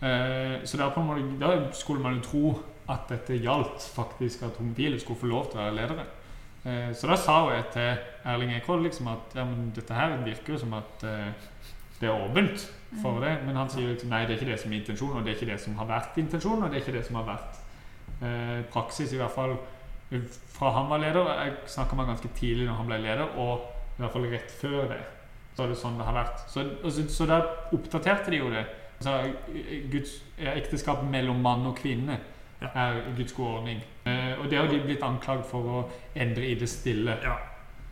Eh, så da, på en måte, der skulle man jo tro at dette gjaldt faktisk at homofile skulle få lov til å være ledere. Eh, så da sa jo jeg til Erling Ekroll liksom at ja, men dette her virker jo som at eh, det er åpent for det. Men han sier liksom nei, det er ikke det som er intensjonen, og det er ikke det som har vært intensjonen, og det er ikke det som har vært eh, praksis, i hvert fall fra han var leder. Jeg snakka med han ganske tidlig når han ble leder, og i hvert fall rett før det. Så er det sånn det har vært. Så, så, så da oppdaterte de jo det. Altså, Guds ekteskap mellom mann og kvinne Ja. er Guds gode ordning. Eh, og det har de blitt anklagd for å endre i det stille. Ja.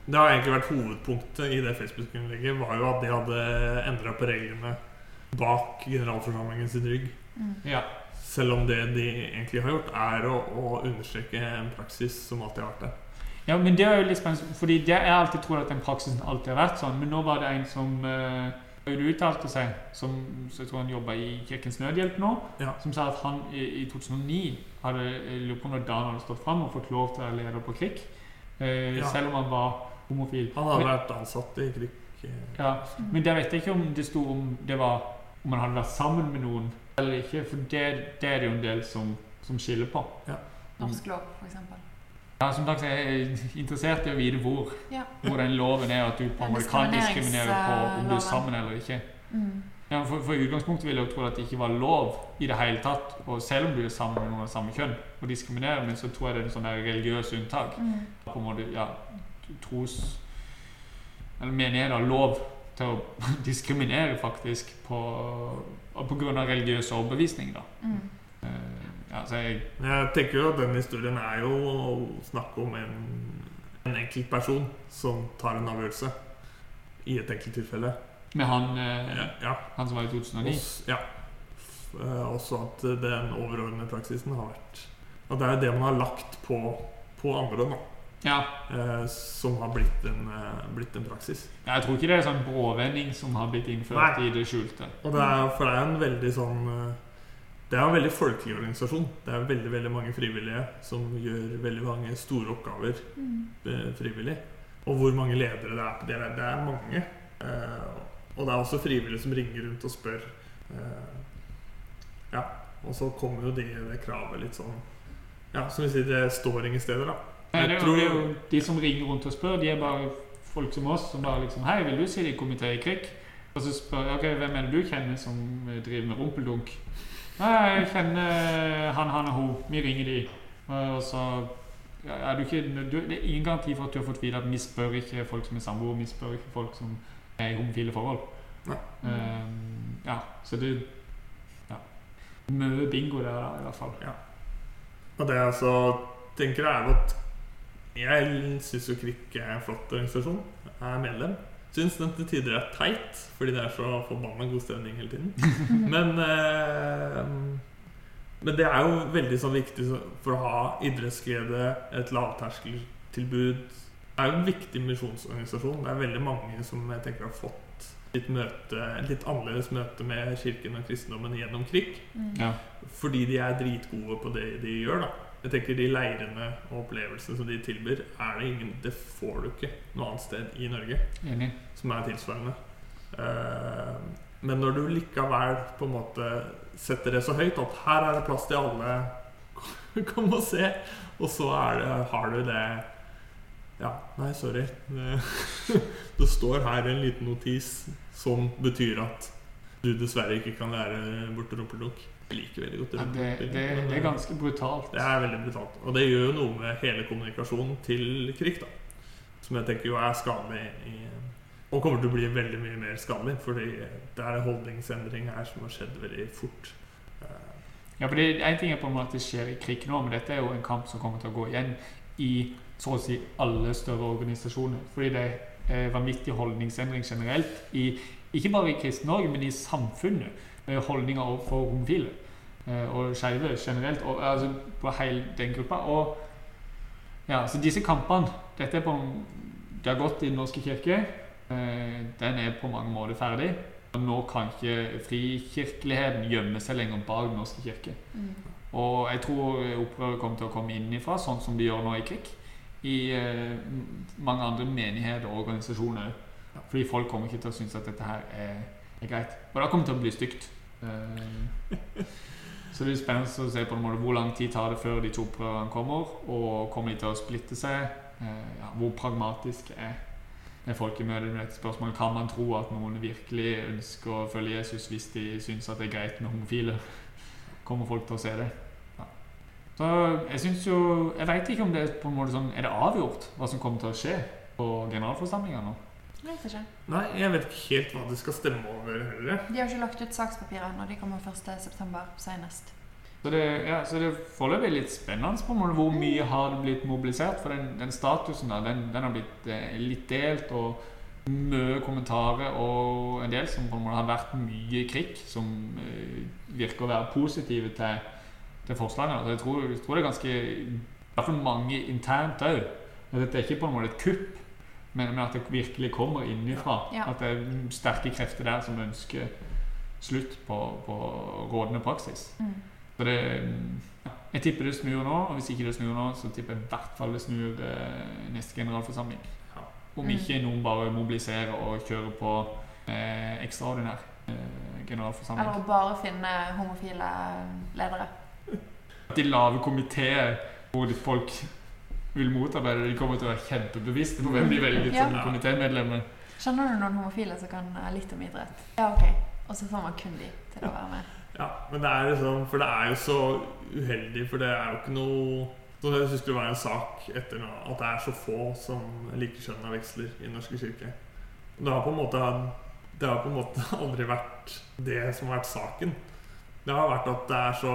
Det har egentlig vært hovedpunktet i det Facebook-innlegget. Var jo at de hadde endra på reglene bak generalforsamlingen sin rygg. Mm. Ja. Selv om det de egentlig har gjort, er å, å understreke en praksis som alltid har vært der. Ja, men det er jo litt spennende, fordi jeg alltid tror at den praksisen alltid har vært sånn, men nå var det en som uh, uttalte seg, som så jeg tror han jobba i Kirkens Nødhjelp nå, Ja. som sa at han i, i 2009 hadde lurer på når Dan hadde stått fram og fått lov til å være leder på KRIK, eh, Ja. selv om han var homofil. Han hadde men, vært ansatt i KRIK. eh, ja, men der vet jeg ikke om det sto om det var om han hadde vært sammen med noen eller ikke, for det, det er det jo en del som, som skiller på. Norsk lov, f.eks. Ja, som sagt, jeg er interessert i å vite hvor, Ja. hvor den loven er, at du på en måte kan diskriminere på om du er sammen eller ikke. Mm. Ja, for, for utgangspunktet ville jeg jo tro at det ikke var lov i det hele tatt, og selv om du er sammen med noen av samme kjønn, å diskriminere, men så tror jeg det er en sånn der religiøs unntak. Mm. På en måte, ja, tros... Eller menigheten har lov til å [LAUGHS] diskriminere faktisk på, av religiøs overbevisning, da. Mm. Eh, Ja, så jeg jeg tenker jo at den historien er jo snakke om en, en enkeltperson som tar en avgjørelse i et enkelt tilfelle. Med han, eh, Ja, ja. han som var i 2009. Også, ja. Eh, Også at den overordnede praksisen har vært At det er det man har lagt på, på andre. Da. Ja. eh, som har blitt en, eh, blitt en praksis. Jeg tror ikke det er sånn bråvending som har blitt innført Nei. i det skjulte. Og det er, for det er en veldig sånn eh, Det er en veldig folkelig organisasjon. Det er veldig veldig mange frivillige som gjør veldig mange store oppgaver Mm. frivillig. Og hvor mange ledere det er på det, det er mange. Eh, og det er også frivillige som ringer rundt og spør. Eh, ja, Og så kommer jo de, det kravet litt sånn Ja, som vi sier, det står ingen steder, da. Nei, det, tror- det er jo De som ringer rundt og spør, de er bare folk som oss, som bare liksom Hei, vil du sitte i komité i krig? Og så spør jeg ok, hvem er det du kjenner som eh, driver med rumpeldunk? Nei, jeg kjenner han, han og hun. Vi ringer de. Og så er du ikke, du, Det er ingen garanti for at du har fått vite at vi spør ikke folk som er samboere, vi spør ikke folk som er i homofile forhold. Nei. Um, ja, så det ja. Mye bingo der, da, i hvert fall. Ja. Og det jeg altså tenker er at Jeg syns jo Kvikk er en flott organisasjon. Jeg er medlem. Syns den til tider er teit, fordi det er så forbanna god stemning hele tiden. [LAUGHS] Men eh, Men det er jo veldig sånn viktig for å ha idrettsglede, et lavterskeltilbud. Det er jo en viktig misjonsorganisasjon. Det er veldig mange som jeg tenker har fått litt møte, litt annerledes møte med kirken og kristendommen gjennom krig. Mm. Ja. Fordi de er dritgode på det de gjør. da Jeg tenker De leirene og opplevelsene som de tilbyr, er det ingen Det får du ikke noe annet sted i Norge Enig. som er tilsvarende. Eh, men når du likevel på en måte setter det så høyt at her er det plass til alle, [LAUGHS] kom og se, og så det, har du det Ja, nei, sorry. Det, [LAUGHS] det står her en liten notis som betyr at du dessverre ikke kan lære bort rumpeldunk. Liker veldig godt det, rumpeldunk, det, det er ganske brutalt. det er veldig brutalt. Og det gjør jo noe med hele kommunikasjonen til krig, da. Som jeg tenker jo er skadelig i, Og kommer til å bli veldig mye mer skadelig. Fordi det er en holdningsendring her som har skjedd veldig fort. Eh, Ja, for det, En ting er på en måte det skjer i krig nå, men dette er jo en kamp som kommer til å gå igjen i så å si alle større organisasjoner. Fordi det er vanvittig holdningsendring generelt, i, ikke bare i Kristen-Norge, men i samfunnet. Eh, Holdninger overfor homofile eh, og skeive generelt, og, altså på hele den gruppa. Og ja, så disse kampene Dette er på Det har gått i Den norske kirke. Eh, Den er på mange måter ferdig. Og nå kan ikke frikirkeligheten gjemme seg lenger bak Den norske kirke. Mm. Og jeg tror opprøret kommer til å komme innenfra, sånn som de gjør nå i krig. I mange andre menigheter og organisasjoner. Fordi folk kommer ikke til å synes at dette her er, er greit. Og da kommer det til å bli stygt. Eh, så det blir spennende å se på en måte hvor lang tid tar det før de to prøverne kommer, og kommer de til å splitte seg? Eh, ja, hvor pragmatisk er folk i møte med dette spørsmålet? Kan man tro at noen virkelig ønsker å følge Jesus hvis de syns at det er greit med homofile? Kommer folk til å se det? Ja. Så jeg syns jo Jeg veit ikke om det er på en måte sånn Er det avgjort hva som kommer til å skje på generalforsamlinga nå? Jeg vet ikke. nei, jeg vet ikke helt hva det skal stemme over heller. De har ikke lagt ut sakspapirer når de kommer 1.9. senest. Så det, ja, så det er foreløpig litt spennende på måte hvor mye har det blitt mobilisert. For den, den statusen der, den, den har blitt eh, litt delt, og mye kommentarer og en del som på en måte har vært mye krig, som eh, virker å være positive til, til forslagene. Så jeg tror, jeg tror det er ganske I hvert fall mange internt òg. Dette er ikke på en måte et kupp, men, men at det virkelig kommer innenfra. Ja. At det er sterke krefter der som ønsker slutt på, på rådende praksis. Mm. Så det Jeg tipper det snur nå, og hvis ikke det snur nå, så tipper jeg i hvert fall det snur eh, neste generalforsamling. Ja. Om Mm. ikke noen bare mobiliserer og kjører på eh, ekstraordinær eh, Eller generalforsamling. Eller bare finne homofile ledere. De lave komiteer hvor folk vil motarbeide, de kommer til å være kjempebevisste på hvem de velger Ja. som komitémedlemmer. Kjenner du noen homofile som kan eh, litt om idrett? Ja, ok. Og så får man kun de til å være med. Ja, men det er liksom For det er jo så uheldig, for det er jo ikke noe så Jeg syns det var en sak etter nå, at det er så få som likekjønna veksler i Den norske kirke. Det har på en måte Det har på en måte [LAUGHS] aldri vært det som har vært saken. Det har vært at det er så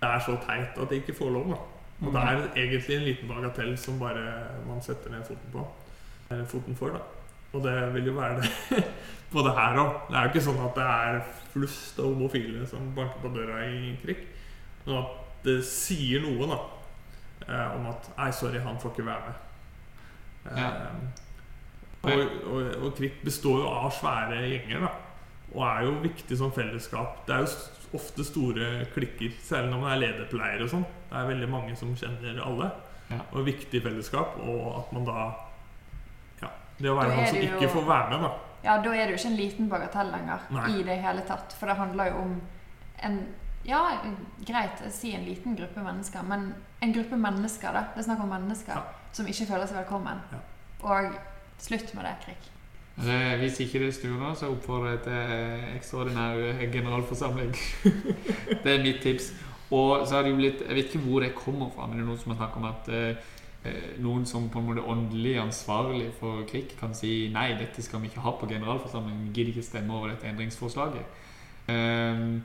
Det er så teit at de ikke får lov. da Og det er egentlig en liten bagatell som bare man setter ned foten på. Eller foten for, da. Og det vil jo være det [LAUGHS] både her òg. Det er jo ikke sånn at det er flust av homofile som banker på døra i krig. Men at det sier noe da eh, om at Nei, sorry, han får ikke være med. Ja. Eh, og, og, og krig består jo av svære gjenger, da. Og er jo viktig som fellesskap. Det er jo ofte store klikker, særlig når man er lederpleier og sånn. Det er veldig mange som kjenner alle. Ja. Og viktig fellesskap. Og at man da Ja. Det å være han er som ikke jo- ikke får være med, da. Ja, da er det jo ikke en liten bagatell lenger Nei. i det hele tatt. For det handler jo om en Ja, greit å si en liten gruppe mennesker, men en gruppe mennesker, da. Det er snakk om mennesker Ja. som ikke føler seg velkommen. Ja. Og slutt med det, Krik. Eh, Hvis ikke det sturer, så oppfordrer jeg til ekstraordinær eh, generalforsamling. [LAUGHS] det er mitt tips. Og så har det jo blitt Jeg vet ikke hvor det kommer fra, men det er noen som har snakket om at eh, eh, noen som på en måte åndelig ansvarlig for krig, kan si nei, dette skal vi ikke ha på generalforsamlingen. Vi gidder ikke stemme over dette endringsforslaget. Ehm,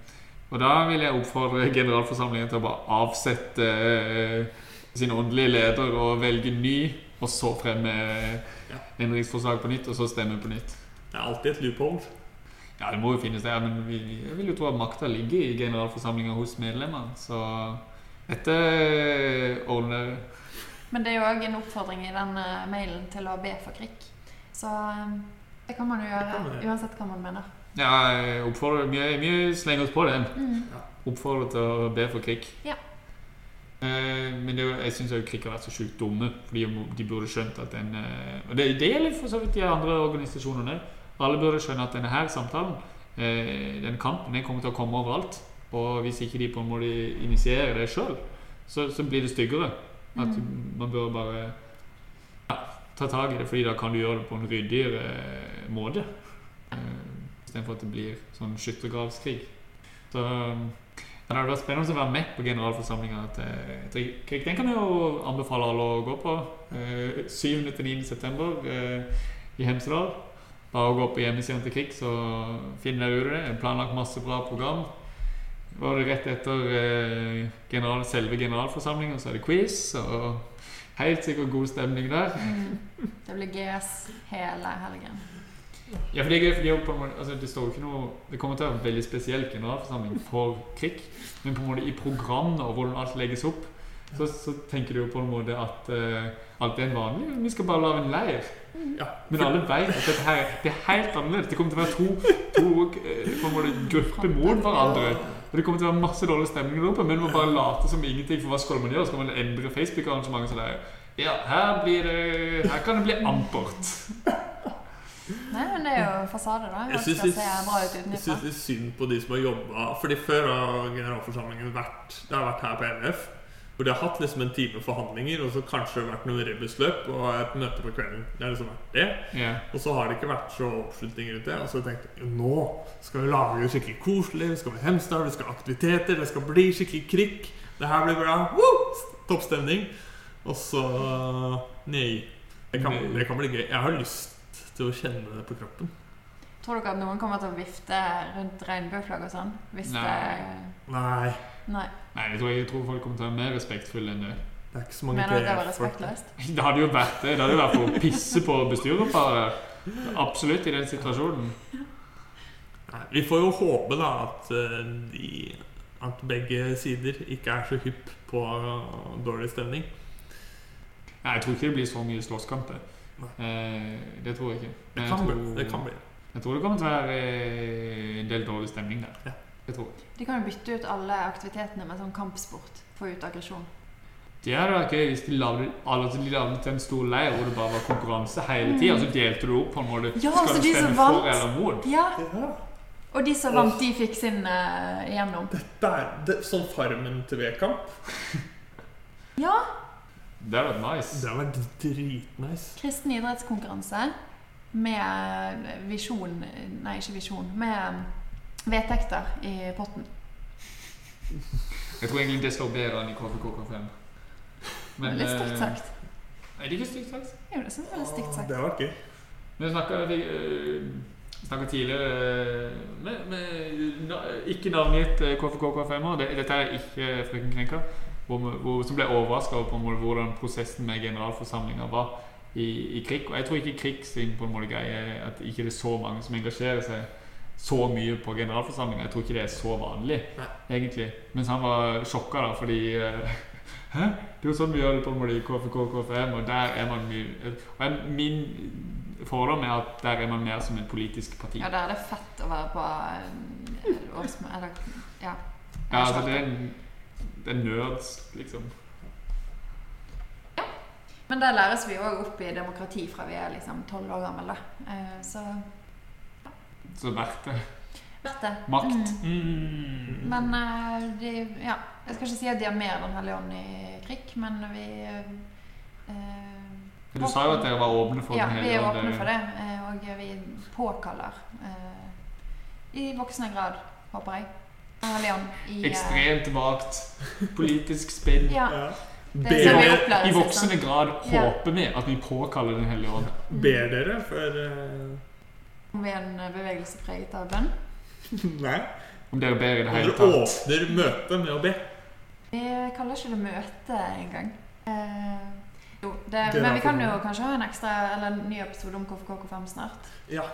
og da vil jeg oppfordre [LAUGHS] generalforsamlingen til å bare avsette eh, sin åndelige leder og velge ny, og så fremme eh, Ja. endringsforslag på nytt, og så stemme på nytt. Det er alltid et loophole. Ja, det må jo finnes det, men vi, jeg vil jo tro at makta ligger i generalforsamlinga hos medlemmene, så dette ordner. Men det er jo òg en oppfordring i den eh, mailen til å be for krig. Så eh, det kan man jo gjøre man gjøre. uansett hva man mener. Ja, jeg oppfordrer mye, mye slenger oss på den. Mm. Oppfordrer til å be for krig. Ja. Eh, men det, jeg syns krig har vært så sjukt dumme, fordi de burde skjønt at den eh, Og det, det gjelder for så vidt de andre organisasjonene. Alle burde skjønne at denne her samtalen, eh, den kampen, den kommer til å komme overalt. Og hvis ikke de på en måte initierer det sjøl, så, så blir det styggere. At Mm. man bør bare ja, ta tak i det, fordi da kan du gjøre det på en ryddigere måte. Istedenfor at det blir sånn skyttergravskrig. Så ja, det hadde vært spennende å være med på generalforsamlinga til krig. Den kan jeg jo anbefale alle å gå på. Eh, 7.-9. september eh, i Hemsedal. Bare gå på hjemmesiden til Krig, så finner dere ut det. Jeg planlagt masse bra program. Var det rett etter eh, general, selve generalforsamlinga, så er det quiz. Og helt sikkert god stemning der. Mm. Det blir GS hele helgen. Ja, for det er gøy, fordi på en måte, altså det står jo ikke noe Det kommer til å være en veldig spesiell generalforsamling for krig, men på en måte i programmet og hvordan alt legges opp, så, så tenker du jo på en måte at uh, alt er en vanlig Vi skal bare lage en leir. Ja, Men alle vet at dette her det er helt annerledes. Det kommer til å være to, to eh, på en måte grupper mot hverandre. Og det kommer til å være masse dårlig stemning der oppe, men man bare late som ingenting. For hva skal man gjøre? Skal man endre Facebook-arrangementet? Ja, her blir det Her kan det bli ampert. Nei, men det er jo fasade, da. Jeg syns litt, synes litt synd på de som har jobba Fordi før har generalforsamlingen vært Det har vært her på NF. Hvor de har hatt liksom en time forhandlinger, og så kanskje det har vært noen rebusløp og et møte på kvelden. Det har liksom vært det. Yeah. Og så har det ikke vært så oppslutning rundt det. Og så tenkte jeg nå skal vi lage det skikkelig koselig. Vi skal ha Hemsedal, vi skal ha aktiviteter, det skal bli skikkelig krikk. Det her blir bra. Woo! Toppstemning. Og så Nei. Det kan, det kan bli gøy. Jeg har lyst til å kjenne det på kroppen. Tror dere at noen kommer til å vifte rundt regnbueflagg og sånn? Hvis Nei. det Nei. Nei. Nei, jeg tror, jeg tror folk kommer til å være mer respektfulle enn det. Det er ikke så mange Mener du at det var respektløst? [LAUGHS] Det hadde jo vært det. Det hadde jo vært for å pisse på bestyrerparet. Absolutt i den situasjonen. Nei, Vi får jo håpe da at, eh, de, at begge sider ikke er så hypp på eh, dårlig stemning. Nei, jeg tror ikke det blir så mye slåsskamper. Eh, det tror jeg ikke. Det kan jeg bli. tror, Det kan bli. Jeg tror det kommer til å være eh, en del dårlig stemning der. Ja. Jeg tror. De kan jo bytte ut alle aktivitetene med sånn kampsport. Få ut aggresjon. Det hadde vært gøy hvis de lagde, alle, til en stor leir hvor det bare var konkurranse hele tida. Så delte du opp på en måte. Ja, Skal så du de stemme vant- for eller mot? Ja, Ja. og de som vant, de fikk sin uh, igjennom. Det er, det, sånn Farmen til V-kamp. Ja, Det hadde vært nice. Det hadde vært dritnice. kristen idrettskonkurranse med visjon Nei, ikke visjon. Med vedtekter i potten. Jeg tror egentlig det står bedre enn i KFK5. Det er litt stygt sagt. Er det ikke stygt sagt? Jo, det synes jeg er litt stygt sagt. Det har vært gøy. Vi snakka snakka tidligere eh, med, med ikke navngitt eh, KFK-KFM-er. Dette er ikke Frøken Krenka. Hvor, hvor, som ble overraska over på en måte hvordan prosessen med generalforsamlinga var i, i krig. Og jeg tror ikke krig sin på en måte greie at ikke det er så mange som engasjerer seg så mye på generalforsamlinga. Jeg tror ikke det er så vanlig, Nei. egentlig. Mens han var sjokka da, fordi eh, [LAUGHS] Hæ? Det er jo sånn vi gjør det på en måte i KFK og KFM, og der er man mye og jeg- Min fordom er at der er man mer som et politisk parti. Ja, der er det fett å være på eh, årsmøte Eller ja. Ja, altså det er, en- det er nerds, liksom. Ja. Men der læres vi òg opp i demokrati fra vi er liksom tolv år gamle. da. Så Så Så verdt det. verdt det. Makt. Mm. Mm. Men eh, de, ja, jeg skal ikke si at de har mer Den hellige ånd i krig, men vi eh, Du sa jo at dere var åpne for Ja, den vi er åpne for det. eh, Og vi påkaller eh, i voksende grad, håper jeg, Ånd i eh, Ekstremt vagt politisk spinn. Ja. I voksende grad Ja. håper vi at vi påkaller Den hellige ånd. ber dere for eh, Om vi er en bevegelse preget av bønn. [LAUGHS] Nei. Om dere ber i det hele tatt? Dere åpner møtet med å be. Vi kaller ikke det møte engang. Eh, jo, det, Det men vi kan jo kanskje ha en ekstra Eller en ny episode om KFK5 snart. Ja.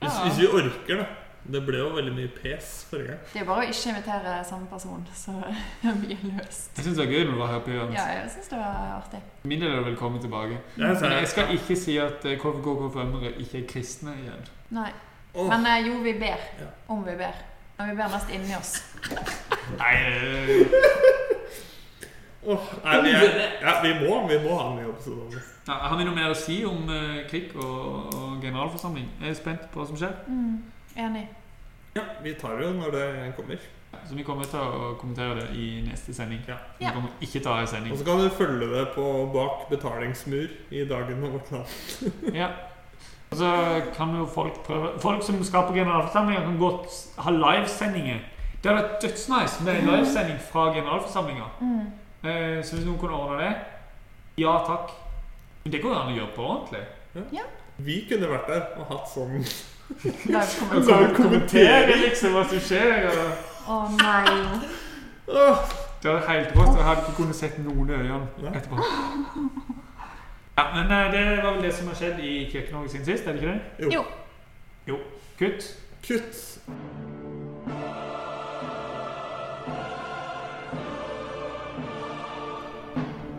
Hvis, Ja. hvis vi orker, da. Det ble jo veldig mye pes forrige gang. Det er bare å ikke invitere samme person, så [LAUGHS] det er løst. Jeg syns det var gøy når du var her på Jørns. Ja, jeg syns det var artig. Min del er velkommen tilbake. Jeg Men jeg skal ikke si at eh, KFK og KFM-ere ikke er kristne igjen. Nei. Oh. Men eh, jo, vi ber. Ja. Om vi ber. Men vi ber mest inni oss. [LAUGHS] Nei, oh, nei, vi, er, ja, vi må vi må ha en episode ja, Har vi noe mer å si om uh, krig og, og generalforsamling? Jeg er spent på hva som skjer. Mm, enig. Ja, vi tar det jo når det kommer. Så vi kommer til å kommentere det i neste sending. Ja. Vi Ja. kommer ikke til å ha en sending. Og så kan du følge det på bak betalingsmur i dagen og vårt land. [LAUGHS] Ja. Og så kan jo folk prøve Folk som skal på generalforsamlinga, kan godt ha livesendinger. Det hadde vært dødsnice med en livesending fra generalforsamlinga. Mm. Eh, så hvis noen kunne ordne det Ja takk. Men det går jo an å gjøre på ordentlig. Vi kunne vært der og hatt sånn Så vi kommenterer. liksom hva som skjer. Og oh, nei. Det var helt rått. Jeg hadde ikke kunnet sett noen i øynene etterpå. Ja, Men eh, det var vel det som har skjedd i Kirke-Norge siden sist, er det ikke det? Jo. Jo. Kutt. Kutt.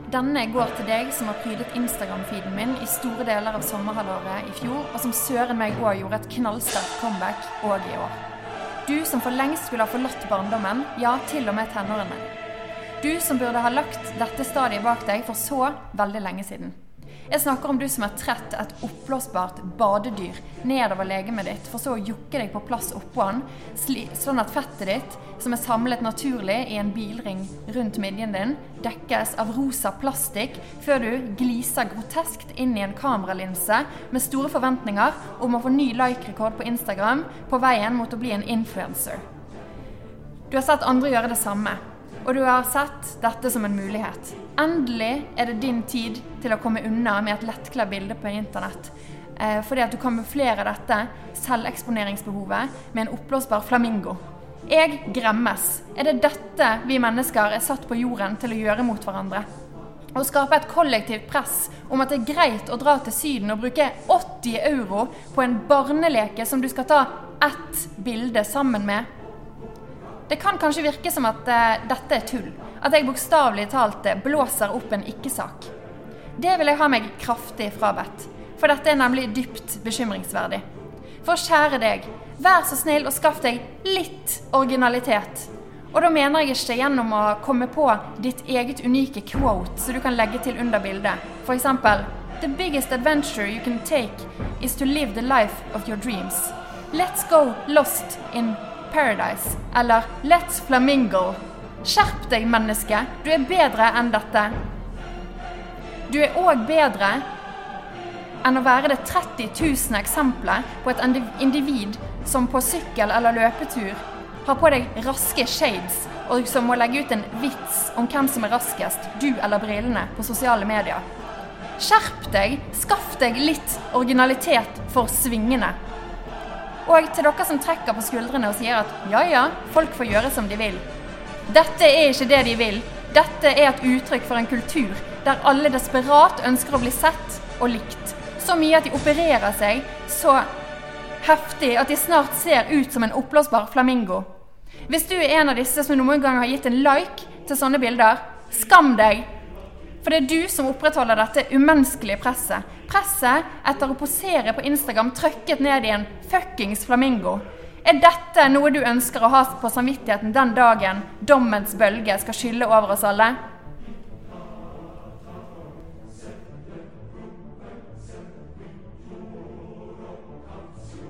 Denne går til deg som har prydet Instagram-feeden min i store deler av sommerhalvåret i fjor, og som søren meg òg gjorde et knallsterkt comeback òg i år. Du som for lengst skulle ha forlatt barndommen, ja, til og med tenårene. Du som burde ha lagt dette stadiet bak deg for så veldig lenge siden. Jeg snakker om du som er trett et oppblåsbart badedyr nedover legemet ditt, for så å jukke deg på plass oppå den, sånn at fettet ditt, som er samlet naturlig i en bilring rundt midjen din, dekkes av rosa plastikk før du gliser groteskt inn i en kameralinse med store forventninger om å få ny like-rekord på Instagram på veien mot å bli en influencer. Du har sett andre gjøre det samme, og du har sett dette som en mulighet. Endelig er det din tid til å komme unna med et lettkledd bilde på internett. Eh, fordi at du kamuflerer dette selveksponeringsbehovet med en oppblåsbar flamingo. Jeg gremmes. Er det dette vi mennesker er satt på jorden til å gjøre mot hverandre? Å skape et kollektivt press om at det er greit å dra til Syden og bruke 80 euro på en barneleke som du skal ta ett bilde sammen med. Det kan kanskje virke som at uh, dette er tull. At jeg bokstavelig talt eh, blåser opp en ikke-sak. Det vil jeg ha meg kraftig frabedt. For dette er nemlig dypt bekymringsverdig. For kjære deg, vær så snill og skaff deg litt originalitet. Og da mener jeg ikke gjennom å komme på ditt eget unike quote så du kan legge til under bildet. Eksempel The biggest adventure you can take is to live the life of your dreams. Let's go lost in paradise. Eller Let's flamingo. Skjerp deg, menneske. Du er bedre enn dette. Du er òg bedre enn å være det 30 000 eksempelet på et individ som på sykkel eller løpetur har på deg raske shades, og som må legge ut en vits om hvem som er raskest, du eller brillene, på sosiale medier. Skjerp deg, skaff deg litt originalitet for svingene. Og til dere som trekker på skuldrene og sier at ja ja, folk får gjøre som de vil. Dette er ikke det de vil. Dette er et uttrykk for en kultur der alle desperat ønsker å bli sett og likt. Så mye at de opererer seg så heftig at de snart ser ut som en oppblåsbar flamingo. Hvis du er en av disse som noen gang har gitt en like til sånne bilder, skam deg! For det er du som opprettholder dette umenneskelige presset. Presset etter å posere på Instagram trøkket ned i en fuckings flamingo. Er dette noe du ønsker å ha på samvittigheten den dagen dommens bølge skal skylle over oss alle?